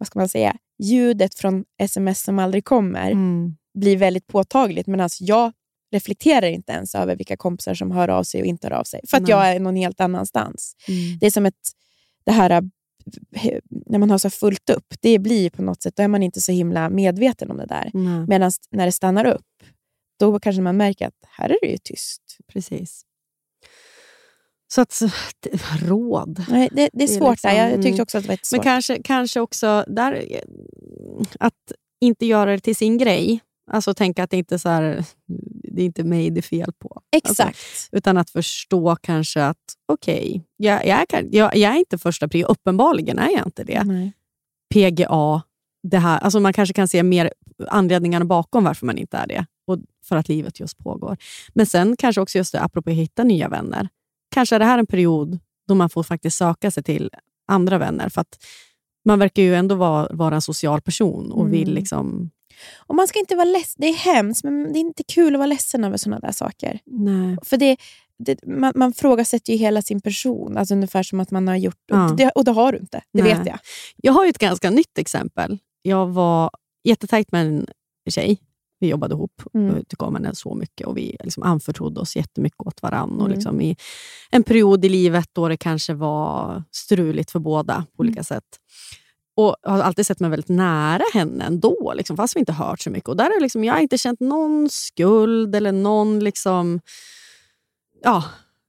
vad ska man säga, ljudet från sms som aldrig kommer mm, blir väldigt påtagligt. Men alltså jag reflekterar inte ens över vilka kompisar som hör av sig och inte hör av sig. För att Nej. jag är någon helt annanstans. mm, Det är som ett, det här eh, när man har så fullt upp. Det blir på något sätt, då är man inte så himla medveten om det där. Medan när det stannar upp, då kanske man märker att här är det ju tyst. precis. Så att, råd. Nej, det, det är Det är svårt liksom. Jag tyckte mm. också att det var ett Men svårt. kanske, kanske också där, att inte göra det till sin grej. Alltså tänka att det inte är, så här, det är inte mig det är fel på. Alltså, Exakt. utan att förstå kanske att okej, jag, jag, är- jag, jag är inte första prio. Uppenbarligen är jag inte det. Nej. PGA, det här, alltså man kanske kan se mer anledningarna bakom varför man inte är det. Och för att livet just pågår. Men sen kanske också just det, apropå att hitta nya vänner. Kanske är det här en period då man får faktiskt söka sig till andra vänner. För att man verkar ju ändå vara, vara en social person och Mm. vill liksom... Och man ska inte vara ledsen. Det är hemskt, men det är inte kul att vara ledsen över sådana där saker. Nej. För det, det, man, man frågasätter ju hela sin person. Alltså ungefär som att man har gjort... Ja. Och, det, och det har du inte. Det Nej. vet jag. Jag har ju ett ganska nytt exempel. Jag var jättetajt med en tjej. Vi jobbade ihop Mm. och tyckte om henne så mycket. Och Vi liksom anförtrodde oss jättemycket åt varandra. Och Mm. liksom I en period i livet då det kanske var struligt för båda på olika Mm. sätt. Och har alltid sett mig väldigt nära henne ändå, liksom, fast vi inte hört så mycket. Och där är liksom, Jag har inte känt någon skuld eller någon... liksom ja,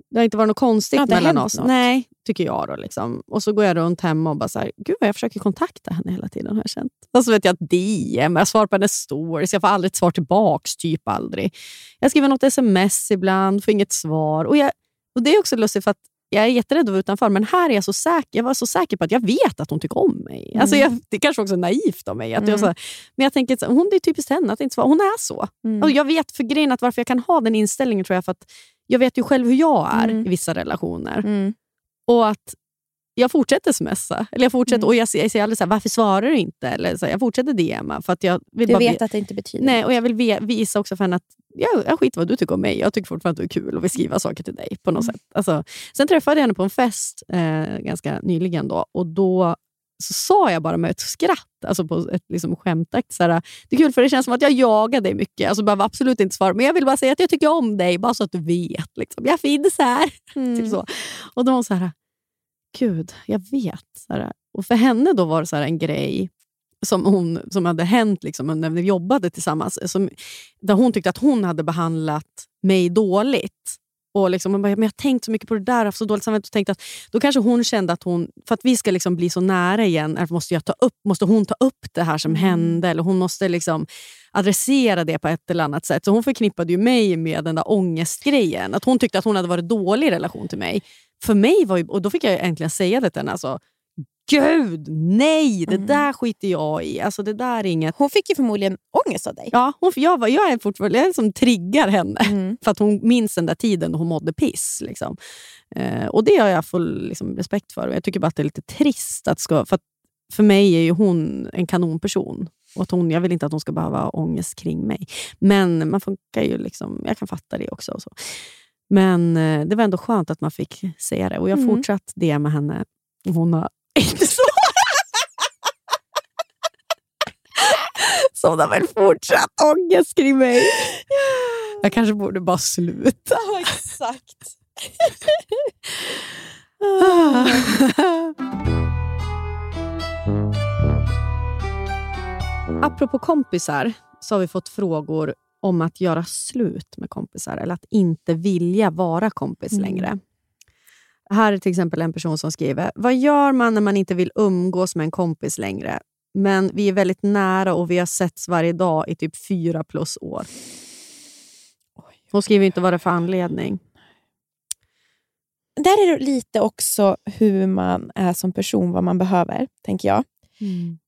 Det har inte varit något konstigt har inte mellan oss. något. Nej, tycker jag. Då, liksom. Och så går jag runt hemma och bara så här, gud vad jag försöker kontakta henne hela tiden. Har jag känt. Och så vet jag att DM, jag svarar på hennes stories, jag får aldrig ett svar tillbaks, typ aldrig. Jag skriver något sms ibland, får inget svar. Och, jag, och Det är också lustigt för att jag är jätterädd att vara utanför, men här är jag så säker. Jag var så säker på att jag vet att hon tycker om mig. Mm. Alltså jag, det kanske också är naivt av mig. Att jag så, men jag tänker, hon det är typiskt henne att inte svara. Hon är så. Mm. Och jag vet för grejen att varför jag kan ha den inställningen tror jag för att jag vet ju själv hur jag är Mm. i vissa relationer. Och att jag fortsätter smsa. Eller jag fortsätter, Mm. och jag, jag säger aldrig så här, varför svarar du inte? Eller så här, jag fortsätter DMa för att jag vill Du bara vet ve- att det inte betyder Nej, och jag vill ve- visa också för henne att jag, jag skiter vad du tycker om mig. Jag tycker fortfarande att du är kul och vill skriva saker till dig på något Mm. sätt. Alltså, sen träffade jag henne på en fest eh, ganska nyligen då, och då så sa jag bara med ett skratt, alltså på ett liksom skämtaktigt, så här, det är kul för det känns som att jag jagar dig mycket. Alltså behöver absolut inte svara, men jag vill bara säga att jag tycker om dig, bara så att du vet. Liksom. Jag finns här. Mm. Typ så. Och då var hon så här, gud, jag vet. Så här, och för henne då var det så en grej som, hon, som hade hänt liksom, när vi jobbade tillsammans. Som, där hon tyckte att hon hade behandlat mig dåligt. Och liksom, bara, men jag har tänkt så mycket på det där, haft så dåligt samvete. Och tänkte att, då kanske hon kände att hon, för att vi ska liksom bli så nära igen, måste, jag ta upp, måste hon ta upp det här som hände. Eller hon måste liksom adressera det på ett eller annat sätt. Så hon förknippade ju mig med den där ångestgrejen. Att hon tyckte att hon hade varit dålig i relation till mig. För mig var ju, och då fick jag äntligen säga det till henne. Alltså, Gud, nej! Det Mm. där skiter jag i. Alltså, det där är inget... Hon fick ju förmodligen ångest av dig. Ja, hon, jag, var, jag är fortfarande jag är som triggar henne. Mm. För att hon minns den där tiden då hon mådde piss. Liksom. Eh, och Det har jag full liksom, respekt för. Och jag tycker bara att det är lite trist. Att ska, för, att för mig är ju hon en kanonperson. Och hon, jag vill inte att hon ska behöva ha ångest kring mig. Men man funkar ju liksom, jag kan fatta det också. Så. Men eh, det var ändå skönt att man fick säga det. Och Jag har Mm. fortsatt det med henne. Hon har inte så... Har väl fortsatt ångest kring mig. Jag kanske borde bara sluta. Ja, exakt. Apropå kompisar så har vi fått frågor om att göra slut med kompisar eller att inte vilja vara kompis Mm. längre. Här är till exempel en person som skriver, vad gör man när man inte vill umgås med en kompis längre? Men vi är väldigt nära och vi har setts varje dag i typ fyra plus år. Hon skriver inte vad det är för anledning. Där är det lite också hur man är som person, vad man behöver, tänker jag.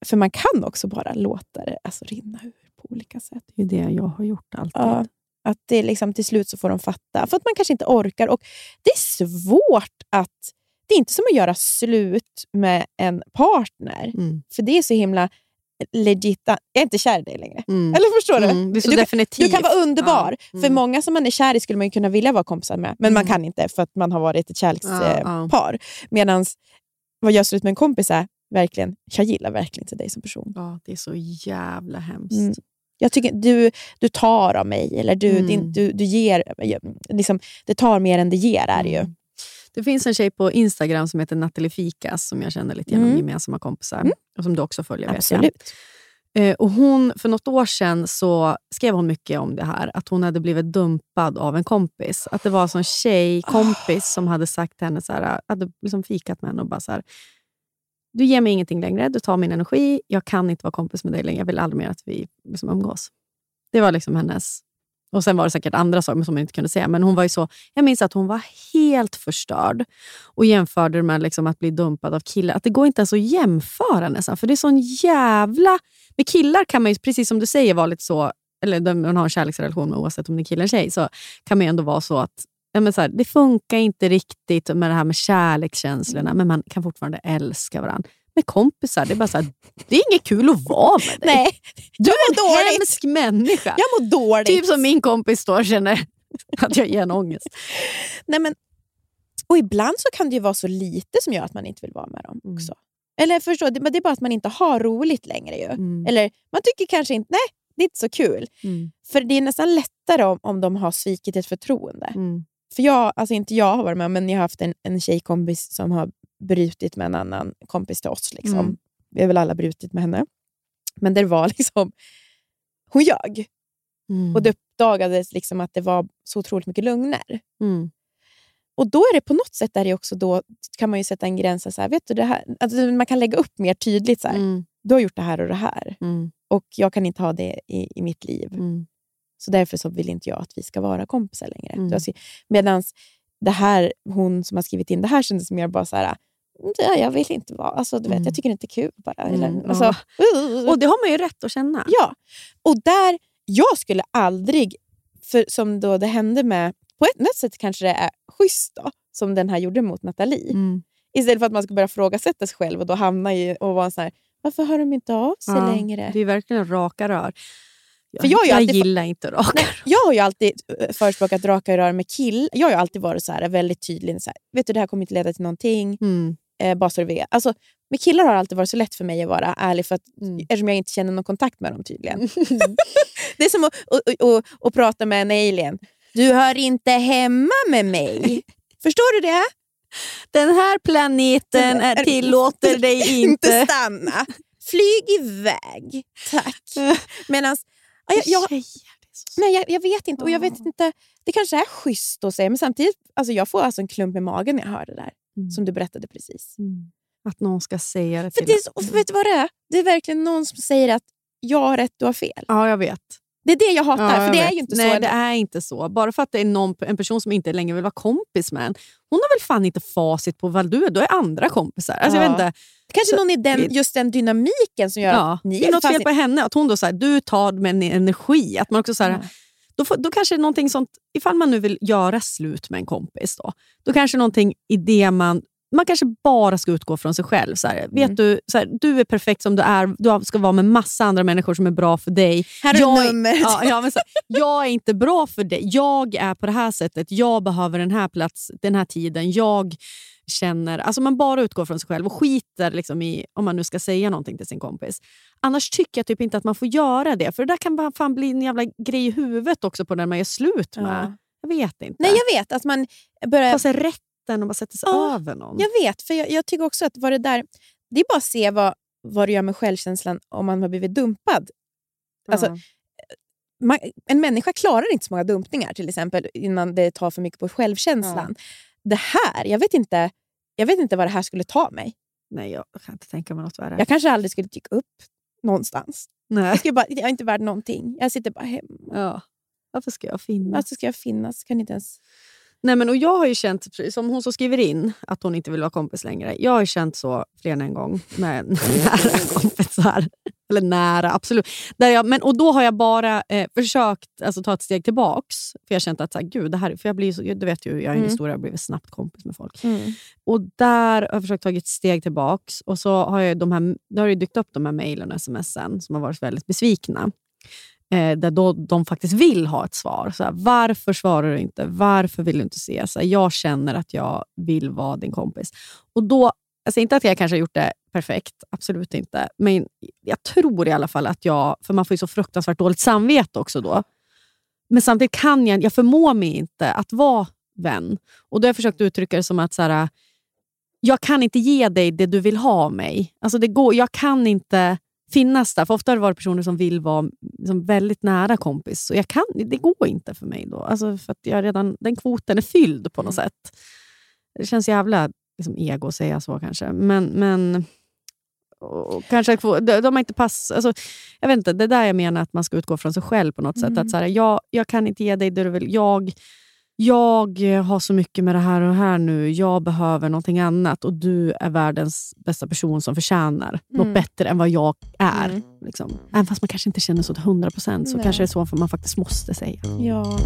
För man kan också bara låta det alltså, rinna ur på olika sätt. Det är det jag har gjort alltid. Ja, att det liksom, till slut så får de fatta. För att man kanske inte orkar. Och Det är svårt att... Det är inte som att göra slut med en partner. Mm. För det är så himla legit. Jag är inte kär i dig längre. Mm. Eller förstår du? Mm, du, kan, definitivt. du kan vara underbar. Ja. För Mm. många som man är kär i skulle man ju kunna vilja vara kompisar med. Men man Mm. kan inte för att man har varit ett Ja, kärlekspar. ja. Medan vad gör slut med en kompis är verkligen, jag gillar verkligen inte dig som person. Ja, det är så jävla hemskt. Jag tycker du, du tar av mig, eller du, Mm. din, du, du ger... Liksom, det tar mer än det ger är det ju. Mm. Det finns en tjej på Instagram som heter Nathalie Fikas som jag känner lite genom Mm. gemensamma kompisar. Mm. Och som du också följer. Absolut. Eh, och hon, för något år sedan så skrev hon mycket om det här, att hon hade blivit dumpad av en kompis. Att det var en tjejkompis som hade sagt till henne, så här, hade liksom fikat med henne och bara så här, du ger mig ingenting längre, du tar min energi, jag kan inte vara kompis med dig längre, jag vill aldrig mer att vi liksom umgås. Det var liksom hennes... Och Sen var det säkert andra saker som hon inte kunde säga, men hon var ju så, jag minns att hon var helt förstörd och jämförde det med liksom att bli dumpad av killar. Att det går inte ens att jämföra nästan, för det är sån jävla... Med killar kan man ju, precis som du säger, vara lite så, eller man har en kärleksrelation med oavsett om det är kille eller tjej, så kan man ju ändå vara så att ja, men så här, det funkar inte riktigt med det här med kärlekskänslorna, men man kan fortfarande älska varandra. Med kompisar, det är bara så här, det är inget kul att vara med dig. Nej, du är en dåligt. hemsk människa. Jag mår dåligt. Typ som min kompis står och känner att jag ger en ångest. Nej, men, och ibland så kan det ju vara så lite som gör att man inte vill vara med dem Mm. också. Eller förstå, det, det är bara att man inte har roligt längre. ju. Mm. Eller man tycker kanske inte, nej, det är inte så kul. Mm. För det är nästan lättare om, om de har svikit ett förtroende. Mm. För jag, alltså inte jag har varit med, men jag har haft en, en tjejkompis som har brutit med en annan kompis till oss. Liksom. Mm. Vi har väl alla brutit med henne. Men det var liksom... Hon ljög. Mm. Och det uppdagades liksom att det var så otroligt mycket lögner. Mm. Och då är det på något sätt där det också då kan man ju sätta en gräns. Så här, vet du, det här, alltså man kan lägga upp mer tydligt. Så här, Mm. Du har gjort det här och det här. Mm. Och jag kan inte ha det i, i mitt liv. Mm. Så därför så vill inte jag att vi ska vara kompisar längre. Mm. Mm. Medan det här, hon som har skrivit in det här kändes mer bara så här, "Ja, jag vill inte vara, alltså, du vet, Mm. jag tycker det inte är kul bara. Mm, Eller, alltså, ja. Och det har man ju rätt att känna. Ja, och där, jag skulle aldrig, för som då det hände med, på ett något sätt kanske det är schysst då, som den här gjorde mot Nathalie. Mm. Istället för att man ska börja frågasätta sig själv och då hamna i och vara så här, varför hör de inte av sig Ja, längre? Det är verkligen raka rör. Jag, För jag jag alltid- gillar inte raka Nej, jag har ju alltid eh, förespråkat raka rör med kill. Jag har ju alltid varit så här, väldigt tydlig. Så här, vet du, det här kommer inte leda till någonting. Mm. Eh, bara så du vet. Alltså, med killar har det alltid varit så lätt för mig att vara ärlig för att, Mm. eftersom jag inte känner någon kontakt med dem tydligen. det är som att, att, att, att prata med en alien. Du hör inte hemma med mig. Förstår du det? Den här planeten är, tillåter dig inte inte. stanna. Flyg iväg. Tack. Medans, ja, jag, jag, Nej, jag, jag vet inte. Och jag vet inte. Det kanske är schysst att säga, men samtidigt alltså jag får alltså en klump i magen när jag hör det där. Mm. Som du berättade precis. Mm. Att någon ska säga det För till det är så, vet du vad det är? Det är verkligen någon som säger att jag har rätt, du har fel. Ja, jag vet. Det är det jag hatar, Ja, för jag det är ju inte Nej, så. det är inte så. Bara för att det är någon, en person som inte längre vill vara kompis med en. Hon har väl fan inte facit på vad du är. Då är andra kompisar. Alltså, jag Ja. vet inte. Kanske så- någon i den, just den dynamiken som gör Ja, att ni det är något fel på henne. Att hon då så här, du tar med en energi. Att man också så här, Ja. då, får, då kanske någonting sånt, ifall man nu vill göra slut med en kompis, då, då kanske någonting i det man man kanske bara ska utgå från sig själv. Så här, Mm. vet du, så här, du är perfekt som du är. Du ska vara med massa andra människor som är bra för dig. Här är jag, numret. Ja, ja, men så, här, jag är inte bra för dig. Jag är på det här sättet. Jag behöver den här plats, den här tiden. Jag känner... Alltså man bara utgår från sig själv och skiter liksom i om man nu ska säga någonting till sin kompis. Annars tycker jag typ inte att man får göra det. För det där kan fan bli en jävla grej i huvudet också på den man gör slut med. Ja. Jag vet inte. Nej, jag vet. Att man börjar... Ta sig rätten och bara sätta sig Ja, över någon. Jag vet, för jag, jag tycker också att vad det där... Det är bara att se vad, vad det gör med självkänslan om man har blivit dumpad. Alltså, Ja. man, en människa klarar inte så många dumpningar till exempel innan det tar för mycket på självkänslan. Det här, jag vet, inte, jag vet inte vad det här skulle ta mig. Nej, jag kan inte tänka mig något värre. Jag kanske aldrig skulle dyka upp någonstans. Nej. Jag, skulle bara, jag är inte värd någonting. Jag sitter bara hemma. Ja. Varför ska jag finnas? Varför ska jag finnas? Kan inte ens... Nej, men, och jag har ju känt, som hon som skriver in, att hon inte vill vara kompis längre. Jag har ju känt så fler än en gång med nära kompisar. Eller nära, absolut. Där jag, men, och då har jag bara eh, försökt alltså, ta ett steg tillbaks. För jag har känt att, så här, gud, det här, för jag blir så, du vet ju, jag har en Mm. historia, jag har blivit snabbt kompis med folk. Och där har jag försökt ta ett steg tillbaks. Och så har jag de här, det har ju dykt upp de här mejlen och smsen som har varit väldigt besvikna. Eh, där då de faktiskt vill ha ett svar. Så här, varför svarar du inte? Varför vill du inte se? Så här, jag känner att jag vill vara din kompis. Och då, alltså inte att jag kanske har gjort det perfekt, absolut inte. Men jag tror i alla fall att jag, för man får ju så fruktansvärt dåligt samvete också då. Men samtidigt kan jag, jag förmår mig inte att vara vän. Och då har jag försökt uttrycka det som att så här, jag kan inte ge dig det du vill ha av mig. Alltså det går, jag kan inte finnas där. För ofta har det varit personer som vill vara liksom väldigt nära kompis. Och jag kan, det går inte för mig då. Alltså för att jag redan, den kvoten är fylld på något sätt. Det känns jävla liksom, ego att säga så kanske. Men, men och kanske de, de har inte pass, alltså, jag vet inte, det är där jag menar att man ska utgå från sig själv på något sätt. Att så här, jag, jag kan inte ge dig det du vill. Jag, jag har så mycket med det här och det här nu. Jag behöver någonting annat och du är världens bästa person som förtjänar något Mm. bättre än vad jag är. Mm. Liksom. Även fast man kanske inte känner så till 100 procent så Nej. kanske det är så för man faktiskt måste säga. Ja.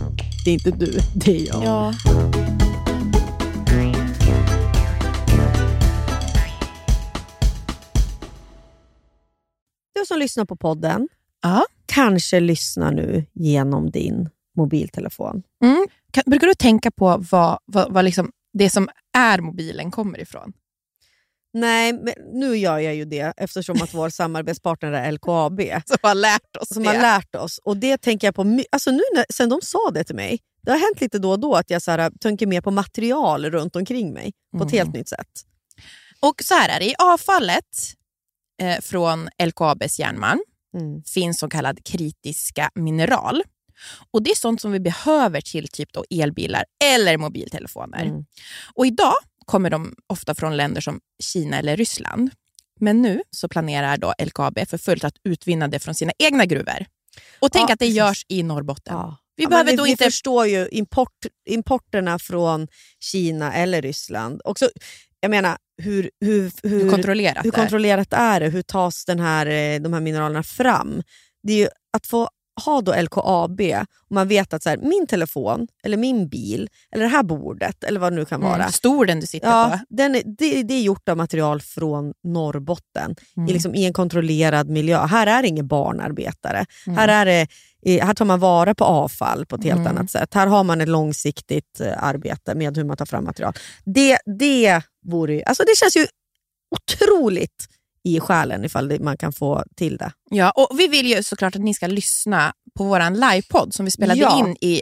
Det är inte du, det är jag. ja. Du som lyssnar på podden Ja. kanske lyssnar nu genom din mobiltelefon. Mm. Kan, brukar du tänka på vad, vad, vad liksom det som är mobilen kommer ifrån? Nej, men nu gör jag ju det eftersom att vår samarbetspartner är LKAB. Som har lärt oss som har lärt oss. Och det tänker jag på alltså nu när, sen de sa det till mig. Det har hänt lite då och då att jag så här, tänker mer på material runt omkring mig på ett Mm. helt nytt sätt. Och så här är det, i avfallet eh, från LKABs järnmalm Mm. finns så kallad kritiska mineral. Och Det är sånt som vi behöver till typ då elbilar eller mobiltelefoner. Mm. Och Idag kommer de ofta från länder som Kina eller Ryssland. Men nu så planerar då LKAB för fullt att utvinna det från sina egna gruvor. Och tänk Ja, att det görs i Norrbotten. Ja. Vi Ja, behöver men då vi, inte... vi förstår ju import, importerna från Kina eller Ryssland. Också, jag menar, hur, hur, hur, hur kontrollerat hur kontrollerat är det? Hur tas den här, eh, de här mineralerna fram? Det är ju att få ha då LKAB och man vet att så här, min telefon, eller min bil, eller det här bordet, eller vad det nu kan vara. Mm, stor den du sitter Ja, på. den är, det, det är gjort av material från Norrbotten Mm. i, liksom, i en kontrollerad miljö. Här är det ingen barnarbetare. Mm. Här, är det, här tar man vara på avfall på ett helt Mm. annat sätt. Här har man ett långsiktigt eh, arbete med hur man tar fram material. Det, det, vore, ju- alltså det känns ju otroligt i själen ifall man kan få till det. Ja, och vi vill ju såklart att ni ska lyssna på vår livepodd som vi spelade Ja. in i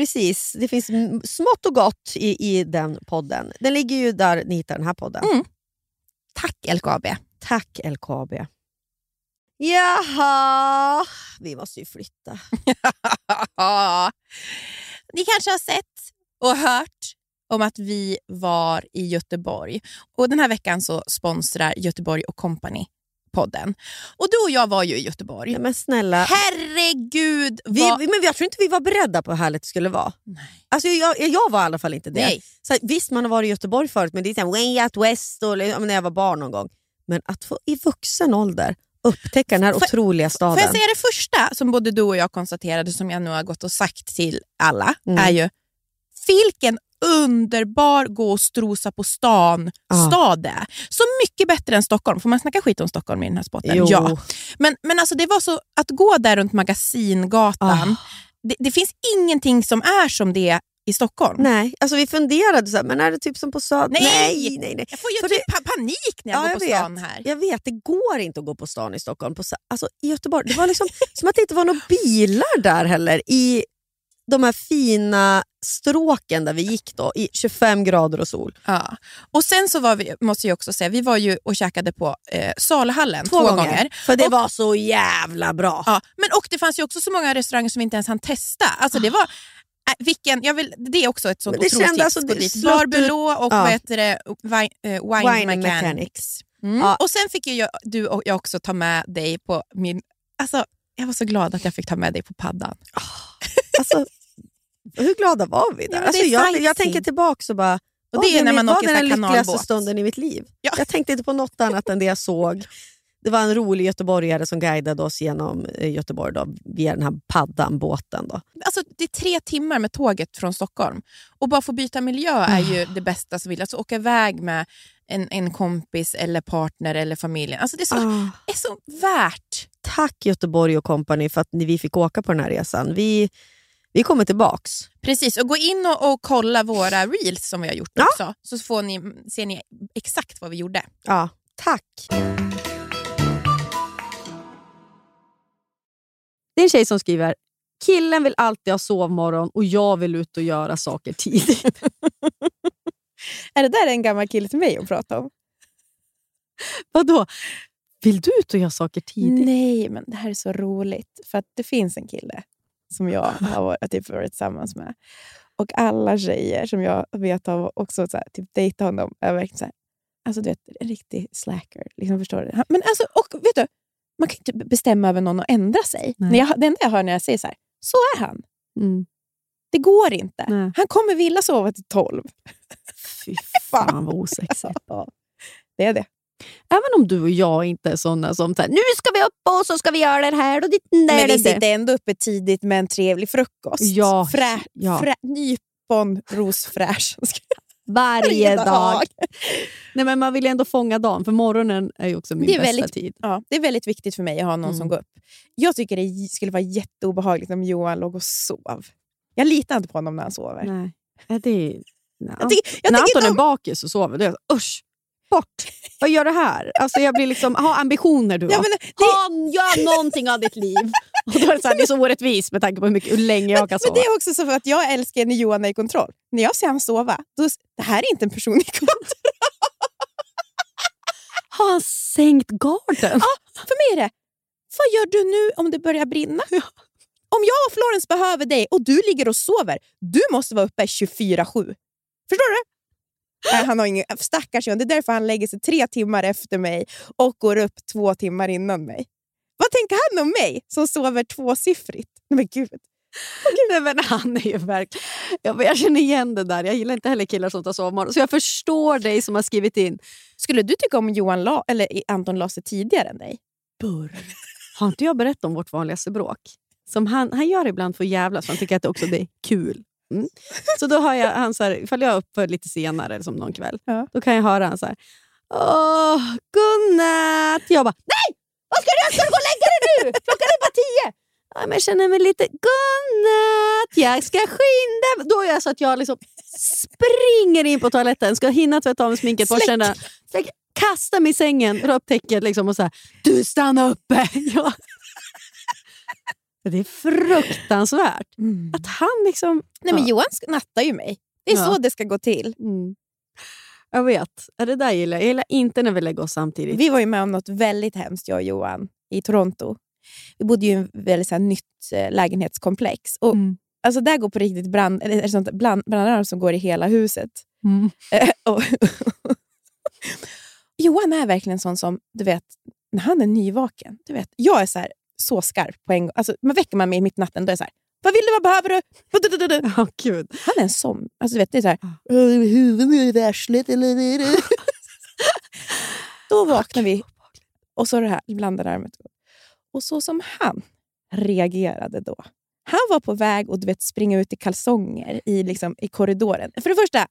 precis. Det finns smått och gott i, i den podden. Den ligger ju där ni hittar den här podden. Mm. Tack LKAB. Tack LKAB. Jaha, vi måste ju flytta. Ni kanske har sett och hört om att vi var i Göteborg. Och Den här veckan så sponsrar Göteborg och Company podden. Och Du och jag var ju i Göteborg. Ja, men snälla, Herregud! vi, vad... men jag tror inte vi var beredda på hur härligt det skulle vara. Nej. Alltså, jag, jag var i alla fall inte det. Nej. Så, visst, man har varit i Göteborg förut, men det är så här, way out west och, men när jag var barn någon gång. Men att få i vuxen ålder upptäcka den här Får- otroliga staden. Får jag säga det första som både du och jag konstaterade, som jag nu har gått och sagt till alla, Mm. är ju vilken underbar gå och strosa på stan Ja. stad det är. Så mycket bättre än Stockholm. Får man snacka skit om Stockholm i den här spotten? Ja. Men, men alltså det var så att gå där runt Magasingatan, Ah. det, det finns ingenting som är som det i Stockholm. Nej, alltså vi funderade, så här, men är det typ som på Söder? Nej! nej, nej. nej. Jag får ju typ pa- panik när jag Ja, går på jag stan vet. här. Jag vet, det går inte att gå på stan i Stockholm. På, alltså, I Göteborg, det var liksom som att det inte var några bilar där heller. I de här fina stråken där vi gick då, i 25 grader och sol. Ja. Och sen så var vi, måste jag också säga, vi var ju och käkade på eh, Saluhallen två, gånger. För det Och- var så jävla bra. Ja, men och det fanns ju också så många restauranger som vi inte ens hann testa. Alltså det var, äh, vilken, jag vill, det är också ett sånt otroligt tips. alltså, Bar Belå och Ja. vad heter det, wine, eh, wine, Wine Mechanics. Mechanics. Mm. Ja. Och sen fick ju jag, du och jag också ta med dig på min... Alltså, jag var så glad att jag fick ta med dig på paddan. Alltså, hur glada var vi Ja, där? men alltså, jag, jag tänker tillbaka och bara, Och det är var när man var åker sån den lyckligaste stunden i mitt liv. Ja. Jag tänkte inte på något annat än det jag såg. Det var en rolig göteborgare som guidade oss genom eh, Göteborg då, via den här paddan, båten. Då. Alltså, det är tre timmar med tåget från Stockholm. Och bara få byta miljö är ju det bästa som vill. Alltså åka iväg med en, en kompis eller partner eller familjen. Alltså, det är så, Ah. är så värt. Tack Göteborg och company för att ni, vi fick åka på den här resan. Vi, vi kommer tillbaks. Precis, och gå in och, och kolla våra reels som vi har gjort Ja. också. Så får ni, ser ni exakt vad vi gjorde. Ja, tack. Det är en tjej som skriver Killen vill alltid ha sovmorgon och jag vill ut och göra saker tidigt. Är det där en gammal kille till mig att prata om? Vadå? Vill du ut och göra saker tidigt? Nej, men det här är så roligt. För att det finns en kille som jag har varit, typ, varit tillsammans med. Och alla tjejer som jag vet har också så här, typ, dejtat honom är verkligen så här, alltså, du vet, en riktig slacker. Liksom, förstår du? Men alltså, och, vet du, man kan inte bestämma över någon och ändra sig. Nej. När jag, det enda jag hör när jag säger så här, så är han. Mm. Det går inte. Nej. Han kommer vilja sova till tolv. Fy fan vad osexigt. Ja, det är det. Även om du och jag inte är såna som så här, nu ska vi upp och så ska vi göra det här och där. Men vi det där." sitter ändå uppe tidigt med en trevlig frukost. Ja, Frä, ja. frä, nypon rosfräsch. Varje dag. Nej, men man vill ju ändå fånga dagen, för morgonen är ju också min Det är bästa väldigt- tid. Ja, det är väldigt viktigt för mig att ha någon Mm. som går upp. Jag tycker det skulle vara jätteobehagligt om Johan låg och sov. Jag litar inte på honom när han sover. Nej. Det är... Nej. Jag tycker, jag när Anton är bakis och sover, då är jag usch, bort. Vad gör du här? Alltså jag blir liksom, ha ambitioner du Ja, men det, Ha, gör någonting av ditt liv. Och då är det, så här, det är så orättvist med tanke på hur, mycket, hur länge jag kan men sova. det är också så för att jag älskar när Johan är i kontroll. När jag ser han sova, då, det här är inte en person i kontroll. Har han sänkt garden? För mig är det, vad gör du nu om det börjar brinna? Om jag och Florence behöver dig och du ligger och sover, du måste vara uppe 24-7. Förstår du? Nej, han har ingen, stackars Johan, det är därför han lägger sig tre timmar efter mig och går upp två timmar innan mig. Vad tänker han om mig som sover tvåsiffrigt? Nej, men gud. Nej, men han är ju verkligen... Jag, jag känner igen det där. Jag gillar inte heller killar som tar sovmorgon. Så jag förstår dig som har skrivit in. Skulle du tycka om Johan la, eller Anton la sig tidigare än dig? Burr. Har inte jag berättat om vårt vanligaste bråk? Som han, han gör ibland för att jävlas, för han tycker att det också är kul. Mm. Så då har jag han så här, ifall jag är uppe lite senare, eller som någon kväll, Ja. då kan jag höra han så här. Åh, godnatt! Jag bara, nej! Vad ska du göra? Ska du gå och lägga dig nu? Klockan är bara tio! Ja, men jag känner mig lite, godnatt, jag ska skynda mig." Då är jag så att jag liksom springer in på toaletten, ska hinna tvätta av mig sminket, borsta tänderna, kastar mig i sängen, drar upp täcket liksom och så här, du stannar uppe! Ja. Det är fruktansvärt. Att han liksom... Nej, men Ja. Johan nattar ju mig. Det är Ja. så det ska gå till. Mm. Jag vet. Det där gillar jag. Jag gillar inte när vi lägger oss samtidigt. Vi var ju med om något väldigt hemskt, jag och Johan, i Toronto. Vi bodde ju i ett väldigt så här, nytt eh, lägenhetskomplex. Och, Mm. alltså, där går på riktigt brand, eller, sånt, brand, brandalarm som går i hela huset. Mm. Eh, och, Johan är verkligen en sån som, du vet, när han är nyvaken. Du vet, jag är så, här, så skarp på en gång. Alltså, man väcker man mig mitt i natten, då är jag så här, vad vill du, vad behöver du? Ja, gud. Han är en sån. Alltså, du vet, det är så här, "Åh, huvudet i arslet eller... Då vaknar vi och så det här blandade armet. Och så som han reagerade då. Han var på väg att du vet, springa ut i kalsonger i, liksom, i korridoren. För det första,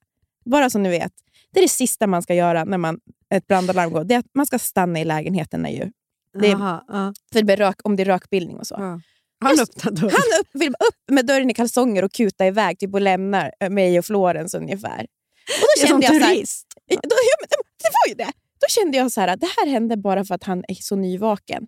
bara så ni vet, det är det sista man ska göra när man, ett brandalarm går. Det är att man ska stanna i lägenheten ju, Det är- Jaha, ja, för det rök, om det är rökbildning och så. ja. Han öppnade dörren. Han upp, vill upp med dörren i kalsonger och kuta iväg typ, och lämnar eh, mig och Florens ungefär. Och då Det är som kände jag så här, turist. Ja, Då, ja, men det- var ju det. Då kände jag så här, att det här hände bara för att han är så nyvaken.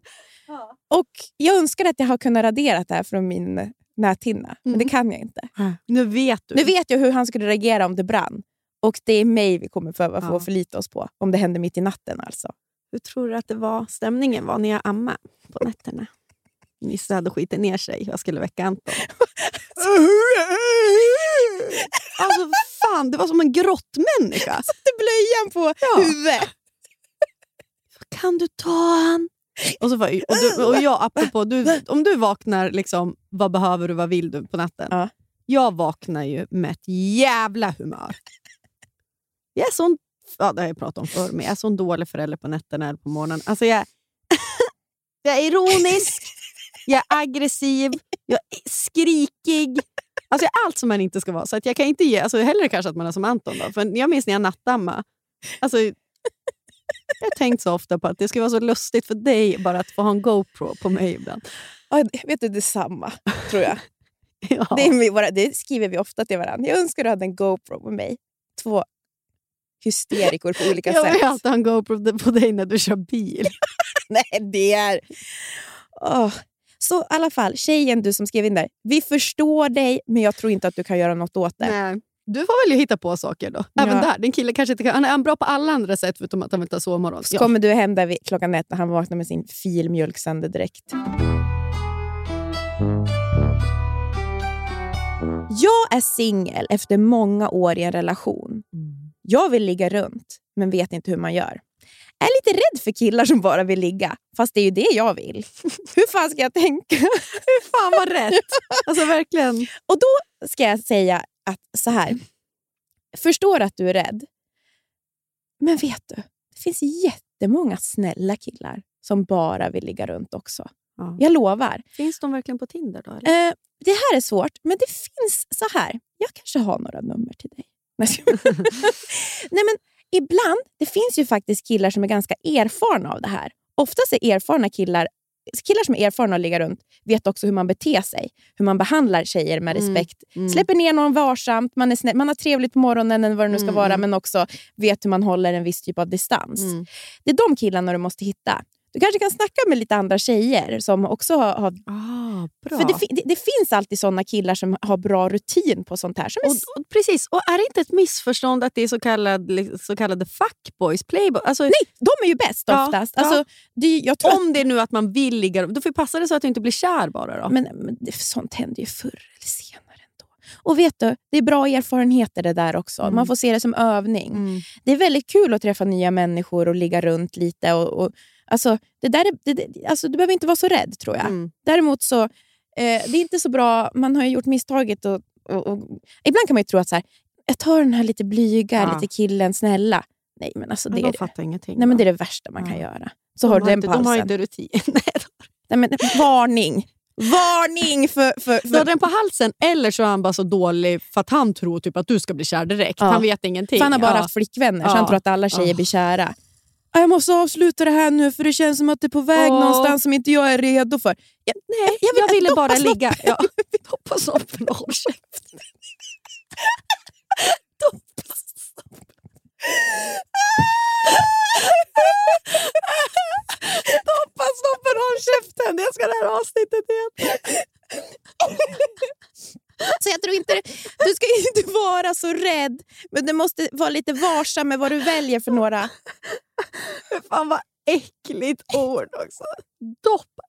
Och Jag önskar att jag har kunnat radera det här från min näthinna, men det kan jag inte. Nu vet du. Nu vet jag hur han skulle reagera om det brann. Och det är mig vi kommer behöva få Ja. förlita oss på. Om det händer mitt i natten alltså. Hur tror du att det var stämningen var när jag ammade på nätterna? Nisse hade skitit ner sig jag skulle väcka Anton. Alltså fan, det var som en grottmänniska. Satte blöjan på Ja. huvudet. Kan du ta han? Och, så var, och, du, och jag, apropå, du, om du vaknar, liksom, vad behöver du, vad vill du på natten? Ja. Jag vaknar ju med ett jävla humör. Jag är sån, ja, det har jag pratat om förr, men jag är sån dålig förälder på nätterna eller på morgonen. Alltså jag, jag är ironisk, jag är aggressiv, jag är skrikig. Alltså jag är allt som man inte ska vara. Så att jag kan inte ge, alltså hellre kanske att man är som Anton. Då. För jag minns när jag nattammade. Alltså, jag har tänkt så ofta på att det skulle vara så lustigt för dig bara att få ha en GoPro på mig ibland. Ja, vet du, detsamma tror jag. Ja. Det, är det skriver vi ofta till varandra. Jag önskar du hade en GoPro på mig. Två hysterikor på olika jag vill sätt. alltid ha en GoPro på dig när du kör bil. Nej, det är... Åh. Så i alla fall, tjejen du som skrev in där. Vi förstår dig, men jag tror inte att du kan göra något åt det. Nej. Du får väl hitta på saker då. Även Ja. där. Den killen kanske inte kan, han är bra på alla andra sätt förutom att han vill ta sovmorgon. Så kommer du hem där vid klockan ett när han vaknar med sin filmjölksandedräkt. Jag är singel efter många år i en relation. Jag vill ligga runt, men vet inte hur man gör. Jag är lite rädd för killar som bara vill ligga, fast det är ju det jag vill. Hur fan ska jag tänka? Fan vad rätt! Alltså verkligen. Och då ska jag säga att så här. Förstår att du är rädd. Men vet du, det finns jättemånga snälla killar som bara vill ligga runt också. Ja. Jag lovar. Finns de verkligen på Tinder då? Eh, det här är svårt, men det finns så här. Jag kanske har några nummer till dig. Nej, men ibland, det finns ju faktiskt killar som är ganska erfarna av det här. Oftast är erfarna killar Killar som är erfarna att ligga runt vet också hur man beter sig. Hur man behandlar tjejer med Mm, respekt. mm. Släpper ner någon varsamt, man, är snäll, man har trevligt på morgonen eller vad det nu ska Mm, vara, mm. men också vet hur man håller en viss typ av distans. Mm. Det är de killarna du måste hitta. Du kanske kan snacka med lite andra tjejer som också har... har Ah, bra. för det, det, det finns alltid såna killar som har bra rutin på sånt här. Som är och, och, precis, och är det inte ett missförstånd att det är så, kallad, så kallade fuckboys, playboys? Alltså, Nej, de är ju bäst Ja, oftast. ja. Alltså, det, jag tror Om det är nu att man vill ligga Då får passa dig så att du inte blir kär bara. Då. men, men sånt händer ju förr eller senare. Och vet du, det är bra erfarenheter det där också. Mm. Man får se det som övning. Mm. Det är väldigt kul att träffa nya människor och ligga runt lite. Och, och, alltså, det där är, det, det, alltså, du behöver inte vara så rädd tror jag. Mm. Däremot så, eh, det är inte så bra, man har ju gjort misstaget. Och, och, och, ibland kan man ju tro att så här, jag tar den här lite blyga, Ja. lite killen, snälla. Nej, men alltså, det, Men är, de fattar ingenting. nej, men det är det värsta man kan Ja. göra. Så de har du den inte, på De har halsen. inte rutin. Nej, men, varning! Varning för... för, för den på halsen eller så är han bara så dålig för att han tror typ att du ska bli kär direkt. Ja. Han vet ingenting. för han har bara Ja. haft flickvänner, så han tror att alla tjejer blir kära. "Ah, Jag måste avsluta det här nu för det känns som att det är på väg Åh. någonstans som inte jag är redo för. Jag, Nej, jag jag, vill- ville doppa bara ligga... Ja, doppa snoppen och håll käften. Doppa Doppa snoppen håll käften. Det ska det här avsnittet heta. Så jag tror inte, du ska inte vara så rädd, men du måste vara lite varsam med vad du väljer för några. Fan vad äckligt ord också. Doppa.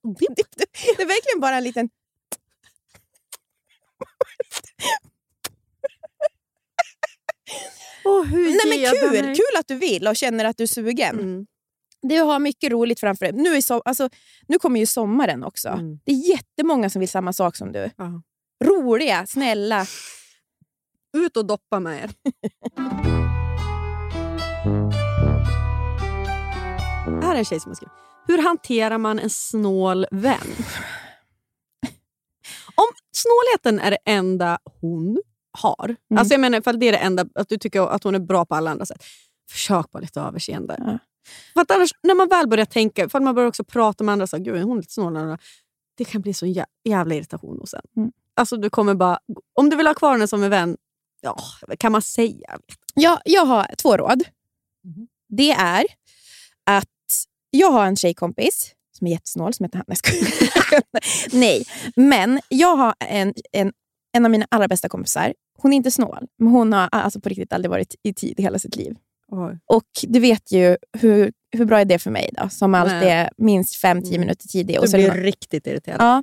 Det, är verkligen bara en liten... Oh, Nej, men kul, kul att du vill och känner att du är sugen. Mm. Du har mycket roligt framför dig. Nu, är so alltså, nu kommer ju sommaren också. Mm. Det är jättemånga som vill samma sak som du. Ja. Roliga, snälla. Ut och doppa med er. Här är en tjej som har skrivit. Hur hanterar man en snål vän? Om snålheten är det enda hon har, alltså jag menar ifall det är det enda, att du tycker att hon är bra på alla andra sätt, försök vara lite överseende. Ja. För att annars, när man väl börjar tänka, ifall man börjar också prata med andra, så, här, Gud, hon är lite snål, det kan bli så jä- jävla irritation hos en. Mm. Alltså, du kommer bara, om du vill ha kvar henne som en vän, ja, kan man säga? Jag, jag har två råd. Mhm. Det är att jag har en tjejkompis som är jättesnål som heter Hanna. Nej, men jag har en, en, en av mina allra bästa kompisar. Hon är inte snål, men hon har alltså på riktigt aldrig varit i tid i hela sitt liv. Och du vet ju hur, hur bra är det för mig då, som alltid Nej. är minst 5-10 Mm. minuter tidig. Och Du så blir någon- riktigt irriterad. ja.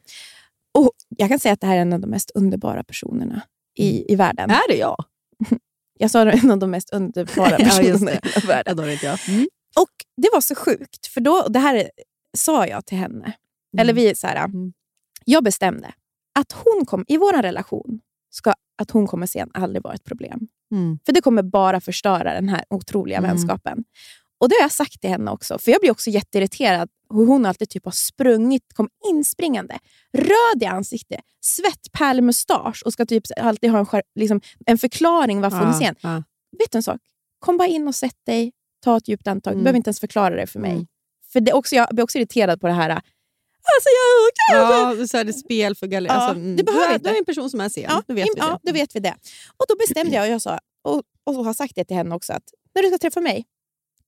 och jag kan säga att det här är en av de mest underbara personerna i, i världen. Är det jag? Jag sa en av de mest underbara Ja, personerna det. i världen. Ja, det jag. Och det var så sjukt, för då, det här sa jag till henne. Eller vi så här, Mm. Jag bestämde att hon kom, i vår relation ska att hon kommer sen aldrig vara ett problem. Mm. För det kommer bara förstöra den här otroliga Mm. vänskapen. Och det har jag sagt till henne också. För jag blir också jätteirriterad hur hon alltid typ har sprungit, kom inspringande, röd i ansiktet, svettpärlmustasch och ska typ alltid ha en, liksom, en förklaring varför hon är sen. Ja. Vet du en sak? Kom bara in och sätt dig, ta ett djupt andetag. Du Mm. behöver inte ens förklara det för mig. Mm. För det också, jag blir också irriterad på det här. Alltså jag, Ja, det är så här, det är spel för galleri. Ja, alltså, mm. det behöver du, är, är en person som är sen. Ja, då vet vi det. ja, då vet vi det. Och då bestämde jag och jag sa, och, och har sagt det till henne också, att när du ska träffa mig,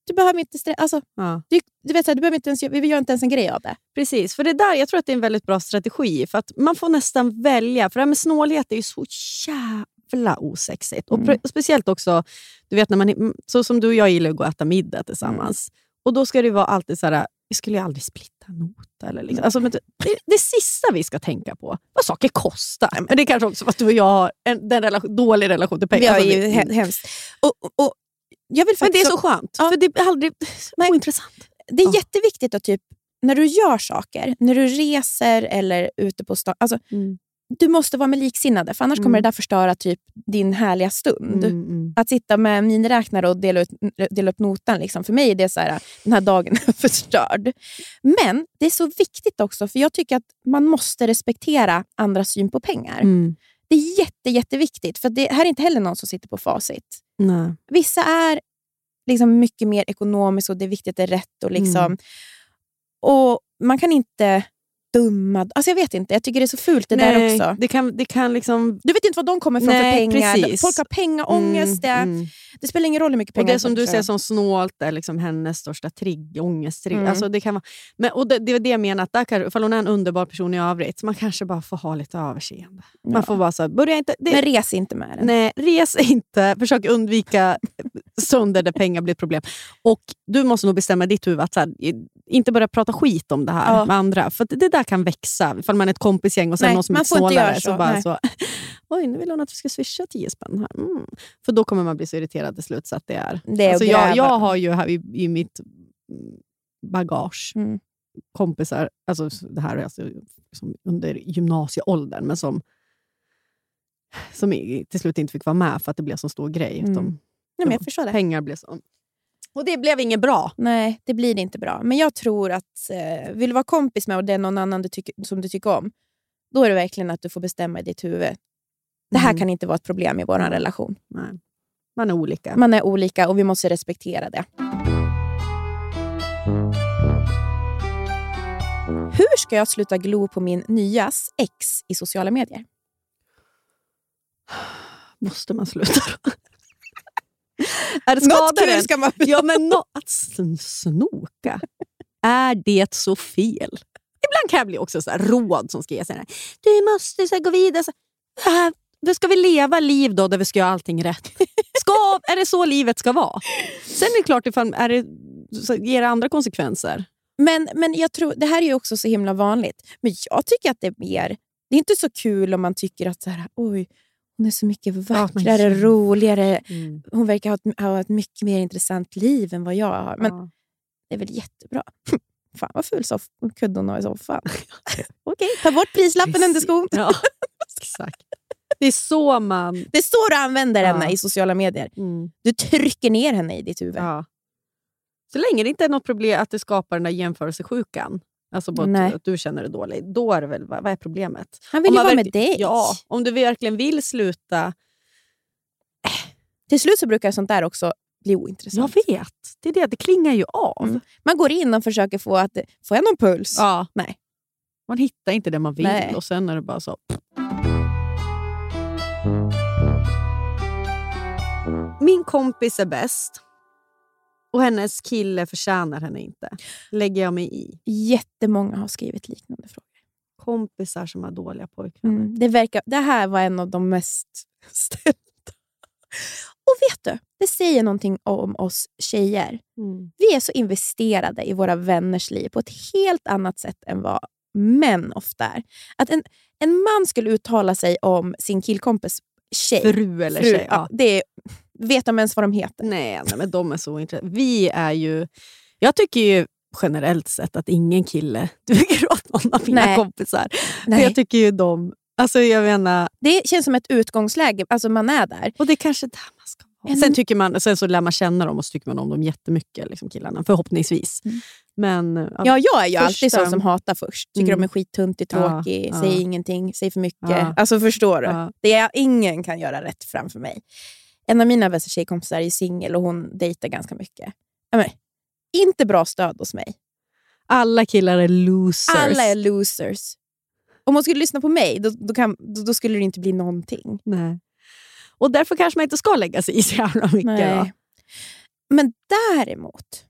du behöver inte stressa. Alltså, Ja. du, du vet, så här, du behöver inte ens, vi gör inte ens en grej av det. Precis, för det där, jag tror att det är en väldigt bra strategi. För att Man får nästan välja, för det här med snålhet är ju så jävla osexigt. Och Mm. pre- speciellt också, du vet när man, är- så som du och jag gillar att gå och äta middag tillsammans. Och Då ska det vara alltid så här, vi skulle ju aldrig splitta en nota. Eller liksom. alltså, det, det, det sista vi ska tänka på, vad saker kostar. Men det är kanske också för att du och jag har en den relation, dålig relation till pengar. Alltså, ju vi- he- hemskt. Och, och, jag vill men det är så skönt, Ja. för det är aldrig Nej. ointressant. det är Ja. jätteviktigt att typ, när du gör saker, när du reser eller ute på stan, alltså, Mm. Du måste vara med liksinnade, för annars kommer Mm. det där förstöra typ din härliga stund. Mm, mm. Att sitta med miniräknare och dela, ut, dela upp notan, liksom, för mig är det så här, den här dagen är förstörd. Men det är så viktigt också, för jag tycker att man måste respektera andras syn på pengar. Mm. Det är jätte, jätteviktigt, för det här är inte heller någon som sitter på facit. Nej. Vissa är liksom mycket mer ekonomiska och det är viktigt att det är rätt. Och, liksom, Mm. och Man kan inte döma. Alltså jag vet inte, jag tycker det är så fult det där Nej, också. Det kan, det kan liksom... Du vet inte var de kommer ifrån Nej, för pengar. precis. Folk har pengaångest. det, Mm, det spelar ingen roll hur mycket Och pengar det som du jag. som snålt är liksom hennes största trigg, ångesttrigg. Mm. Alltså det kan vara, men, och det, det är det jag menar, att där kan, ifall hon är en underbar person i övrigt, man kanske bara får ha lite överseende. Man Ja. får bara så börja inte... Det, Men res inte med den. Nej, res inte. Försök undvika stunder där pengar blir ett problem. Och Du måste nog bestämma i ditt huvud att här, inte börja prata skit om det här Ja. med andra. För det där kan växa. Ifall man är ett kompisgäng och sen Nej, någon som är snålare. Så så, bara nej. så, Oj, nu vill hon att vi ska swisha 10 spänn. Här. Mm. För då kommer man bli så irriterad till slut. Så att det är. Det är alltså, jag, jag har ju här i, i mitt bagage Mm. kompisar, alltså det här är alltså som under gymnasieåldern, men som, som till slut inte fick vara med för att det blev så stor grej. Mm. Utan Nej, men jag förstår det. pengar blev så. Och det blev inget bra. Nej, det blir inte bra. Men jag tror att eh, vill du vara kompis med och det är någon annan du tycker, som du tycker om, då är det verkligen att du får bestämma i ditt huvud. Det här Mm. kan inte vara ett problem i vår relation. Nej. Man är olika. Man är olika och vi måste respektera det. Hur ska jag sluta glo på min nyas ex i sociala medier? Måste man sluta då? är det Något kul ska man... Ja, men no, att sn- snoka, är det så fel? Ibland kan jag bli också så här råd som ska ge sig. här, Du måste så gå vidare. Så, här, då ska vi leva liv då där vi ska göra allting rätt? Ska, är det så livet ska vara? Sen är det klart, ifall, är det, så ger det andra konsekvenser. Men, men jag tror, det här är ju också så himla vanligt. Men jag tycker att det är mer... Det är inte så kul om man tycker att så här, oj, hon är så mycket vackrare, ja. roligare. Hon verkar ha ett, ha ett mycket mer intressant liv än vad jag har. Men Ja. det är väl jättebra. Fan vad ful soff kudde hon har i soffan. Okej, ta bort prislappen under skon. Ja, exakt. Det är så man... Det är så du använder Ja. henne i sociala medier. Mm. Du trycker ner henne i ditt huvud. Ja. Så länge det inte är något problem att det skapar den där jämförelsesjukan, alltså Nej. att, att du känner dig dålig, då är det väl, vad, är problemet? Han vill ju vara med dig. Ja, om du verkligen vill sluta. Till slut så brukar sånt där också bli Jag ointressant. vet, det, är det, det klingar ju av. Mm. Man går in och försöker få att, får jag någon puls? Ja. Nej. Man hittar inte det man vill Nej. och sen är det bara så. Min kompis är bäst och hennes kille förtjänar henne inte. Lägger jag mig i. Jättemånga har skrivit liknande frågor. Kompisar som har dåliga pojkvänner. Mm. Det, verkar, det här var en av de mest ställda. Och vet du, det säger någonting om oss tjejer. Mm. Vi är så investerade i våra vänners liv på ett helt annat sätt än vad män ofta är. Att en, en man skulle uttala sig om sin killkompis tjej. Fru eller fru, tjej. ja, det är, vet de ens vad de heter? Nej, nej, men de är så intresserade. Vi är ju... Jag tycker ju generellt sett att ingen kille duger åt någon av mina Nej. kompisar. Nej. jag tycker ju de... Alltså jag menar, Det känns som ett utgångsläge. Alltså man är där. och det är kanske där man ska vara. En- Sen, tycker man, sen så lär man känna dem och så tycker man om dem jättemycket, liksom killarna. Förhoppningsvis. Mm. Men ja, Ja, jag är ju alltid sån som hatar först. Tycker Mm. de är skittuntig, Ja, tråkig, ja. säger ingenting, säger för mycket. Ja. Alltså förstår du? Ja. Det är, ingen kan göra rätt framför mig. En av mina bästa tjejkompisar är singel och hon dejtar ganska mycket. Men, inte bra stöd hos mig. alla killar är losers. Alla är losers. Om hon skulle lyssna på mig, då, då, kan, då, då skulle det inte bli någonting. Nej. Och därför kanske man inte ska lägga sig i så jävla mycket. Då. Men däremot,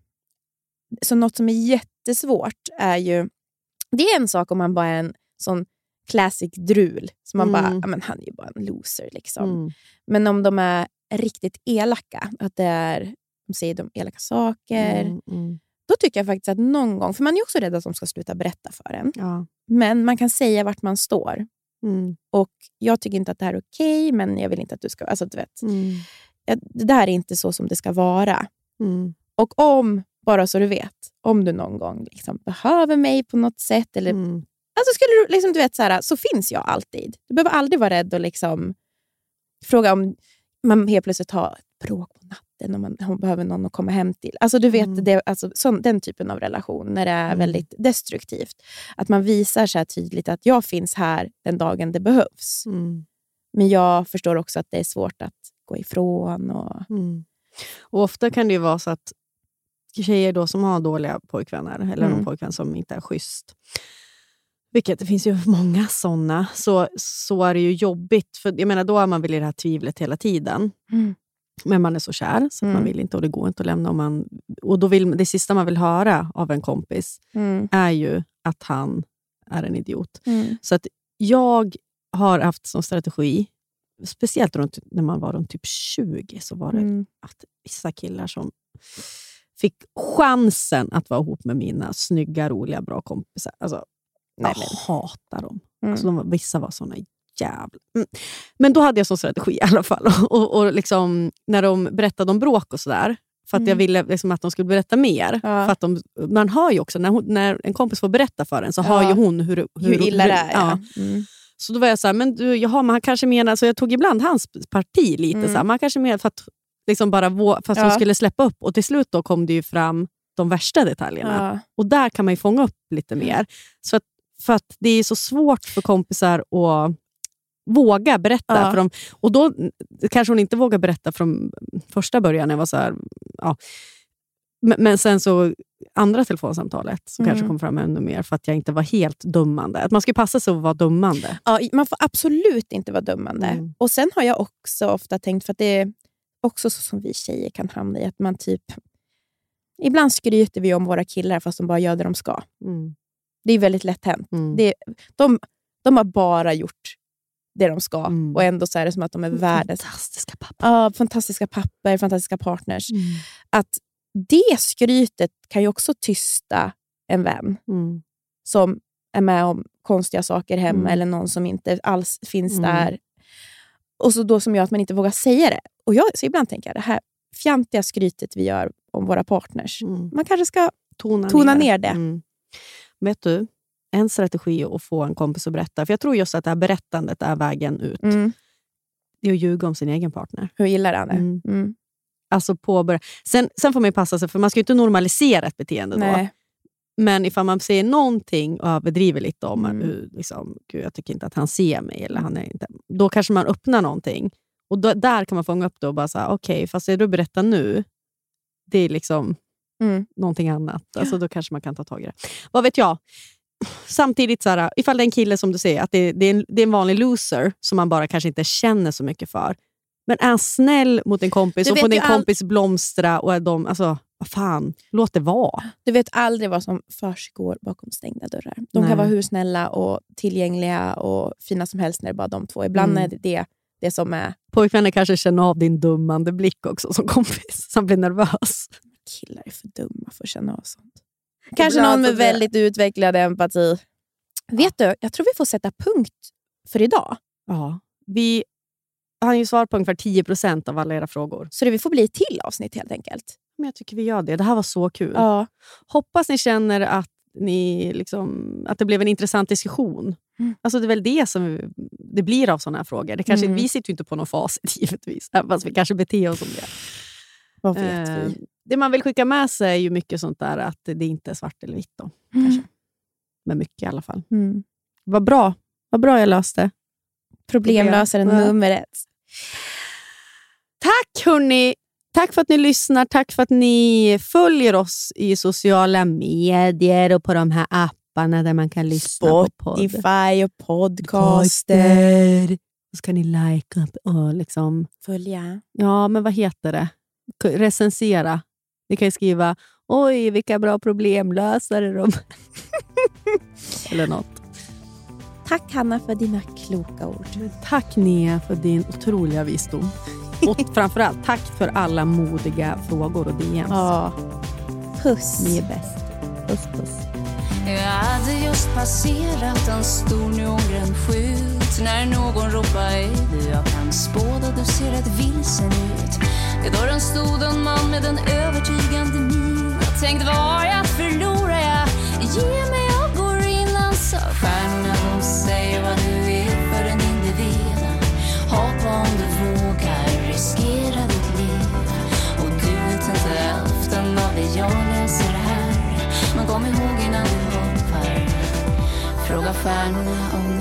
så något som är jättesvårt är ju... Det är en sak om man bara är en sån classic drul. Så man bara, Mm. ja, men han är ju bara en loser. Liksom. Mm. Men om de är riktigt elaka, att det är, de säger de elaka saker, Mm, mm. då tycker jag faktiskt att någon gång, för man är också rädd att de ska sluta berätta för en, Ja. men man kan säga vart man står. Mm. Och Jag tycker inte att det här är okej, men jag vill inte att du ska... Alltså, du vet, Mm. det där är inte så som det ska vara. Och om, bara så du vet, om du någon gång liksom behöver mig på något sätt, eller. Alltså skulle du, liksom, du vet, så, här, så finns jag alltid. Du behöver aldrig vara rädd och liksom, fråga om man helt plötsligt har ett bråk på natten och man, hon behöver någon att komma hem till. Alltså, du vet, Mm. det, alltså, sån, Den typen av relation, när det är Mm. väldigt destruktivt. Att man visar så här tydligt att jag finns här den dagen det behövs. Mm. Men jag förstår också att det är svårt att gå ifrån. Och, Mm. Och ofta kan det vara så att tjejer då som har dåliga pojkvänner, eller Mm. någon pojkvän som inte är schysst, vilket det finns ju många såna, så, så är det ju jobbigt. För jag menar, Då är man väl i det här tvivlet hela tiden. Mm. Men man är så kär, så att man Mm. vill inte och det går inte att lämna. Om man, och då vill, det sista man vill höra av en kompis mm, är ju att han är en idiot. mm, Så att jag har haft som strategi, speciellt runt, när man var runt typ 20, så var det mm. att vissa killar som fick chansen att vara ihop med mina snygga, roliga, bra kompisar. Alltså, Nej, jag hatar dem. Mm. Alltså, de vissa var såna jävla... Mm. Men då hade jag som strategi i alla fall. Och, och liksom, när de berättade om bråk och sådär, för att jag Mm. ville liksom att de skulle berätta mer. Ja. För att de, man hör ju också, när, hon, när en kompis får berätta för en, så hör Ja. ju hon hur, hur, Hur illa det är. ja. Mm. Så då var jag så här, men du, jaha, men han kanske menar... Så jag tog ibland hans parti lite. Mm. Så här, man kanske menar för att, liksom bara vå, för att Ja. hon skulle släppa upp. Och till slut då kom det ju fram de värsta detaljerna. Och där kan man ju fånga upp lite mer. Så att, för att det är så svårt för kompisar att våga berätta. Ja. För dem. Och då kanske hon inte vågar berätta från första början. Jag var så här, ja. men, men sen så andra telefonsamtalet så kanske Mm. kom fram ännu mer för att jag inte var helt dummande. Att man ska passa sig att vara dummande. Ja, man får absolut inte vara dömande. Mm. Och Sen har jag också ofta tänkt, för att det är också så som vi tjejer kan hamna i, att man typ... Ibland skryter vi om våra killar fast de bara gör det de ska. Mm. Det är väldigt lätt hänt. Mm. Det, de, de har bara gjort det de ska Mm. och ändå så är det som att de är världens Fantastiska pappa. ja, fantastiska papper, fantastiska partners. Mm. Att det skrytet kan ju också tysta en vän Mm. som är med om konstiga saker hemma Mm. eller någon som inte alls finns Mm. där. Och så då som gör att man inte vågar säga det. Och jag, så ibland tänker jag, det här fjantiga skrytet vi gör om våra partners, Mm. man kanske ska... Tona, Tona ner det. Mm. Vet du, en strategi är att få en kompis att berätta. För Jag tror just att det här berättandet är vägen ut. Mm, Det är att ljuga om sin egen partner. hur gillar han det? Mm. Mm. Alltså påbörja. Sen, sen får man passa sig, för man ska ju inte normalisera ett beteende. Då. Nej. Men ifall man säger någonting och överdriver lite om Mm. liksom, Gud, jag tycker inte att han ser mig, eller han är inte, då kanske man öppnar någonting. Och då, Där kan man fånga upp det och bara säga, okej, fast det du berättar nu, det är liksom Mm. någonting annat. Alltså, då kanske man kan ta tag i det. Vad vet jag? Samtidigt, så här, ifall det är en kille som du säger, att det, det, är en, det är en vanlig loser som man bara kanske inte känner så mycket för. Men är han snäll mot en kompis Du och får din all- kompis blomstra och är de, alltså, vad fan, låt det vara. Du vet aldrig vad som försiggår bakom stängda dörrar. De Nej. kan vara hur snälla och tillgängliga och fina som helst när det är bara de två. Ibland Mm. är det det, det som är... Pojkvänner kanske känner av din dummande blick också som kompis, som blir nervös. Killar är för dumma för att känna av sånt. Kanske någon med väldigt utvecklad empati. Vet du, jag tror vi får sätta punkt för idag. Ja. Vi har ju svar på ungefär 10% av alla era frågor. Så det vi får bli ett till avsnitt helt enkelt. Men jag tycker vi gör det. Det här var så kul. Ja. Hoppas ni känner att, ni liksom, att det blev en intressant diskussion. Mm. Alltså det är väl det som det blir av sådana här frågor. Det kanske, Mm. Vi sitter ju inte på någon facit givetvis, fast vi kanske beter oss som det. Vad vet Eh, vi? det man vill skicka med sig är ju mycket sånt där att det inte är svart eller vitt. Då, Mm. kanske. Men mycket i alla fall. Mm. Vad bra. Vad bra jag löste. Problemlösaren Ja. nummer ett. Tack hörni! Tack för att ni lyssnar. Tack för att ni följer oss i sociala medier och på de här apparna där man kan lyssna på podd. Spotify och podcaster. Så ska ni likea och liksom... Följa. Ja, men vad heter det? Recensera. Ni kan ju skriva Oj, vilka bra problemlösare de Eller något. Tack Hanna för dina kloka ord. Tack Nia för din otroliga visdom. Och framförallt tack för alla modiga frågor och DMs. Ja. Puss. Ni är bäst. Puss puss. Jag hade just passerat en stor neongrön skylt när någon ropade är du jag kan spåda du ser rätt vilsen ut. Vid dörren stod en man med en övertygande min. Jag tänkte vad har jag att förlora? Jag ge mig jag går in. Alltså. Han sa stjärnorna de säger vad du är för en individ. Hoppa om du vågar riskera ditt liv. Och du vet inte hälften av det jag läser här. Men kom ihåg innan du hoppar Fråga stjärnorna om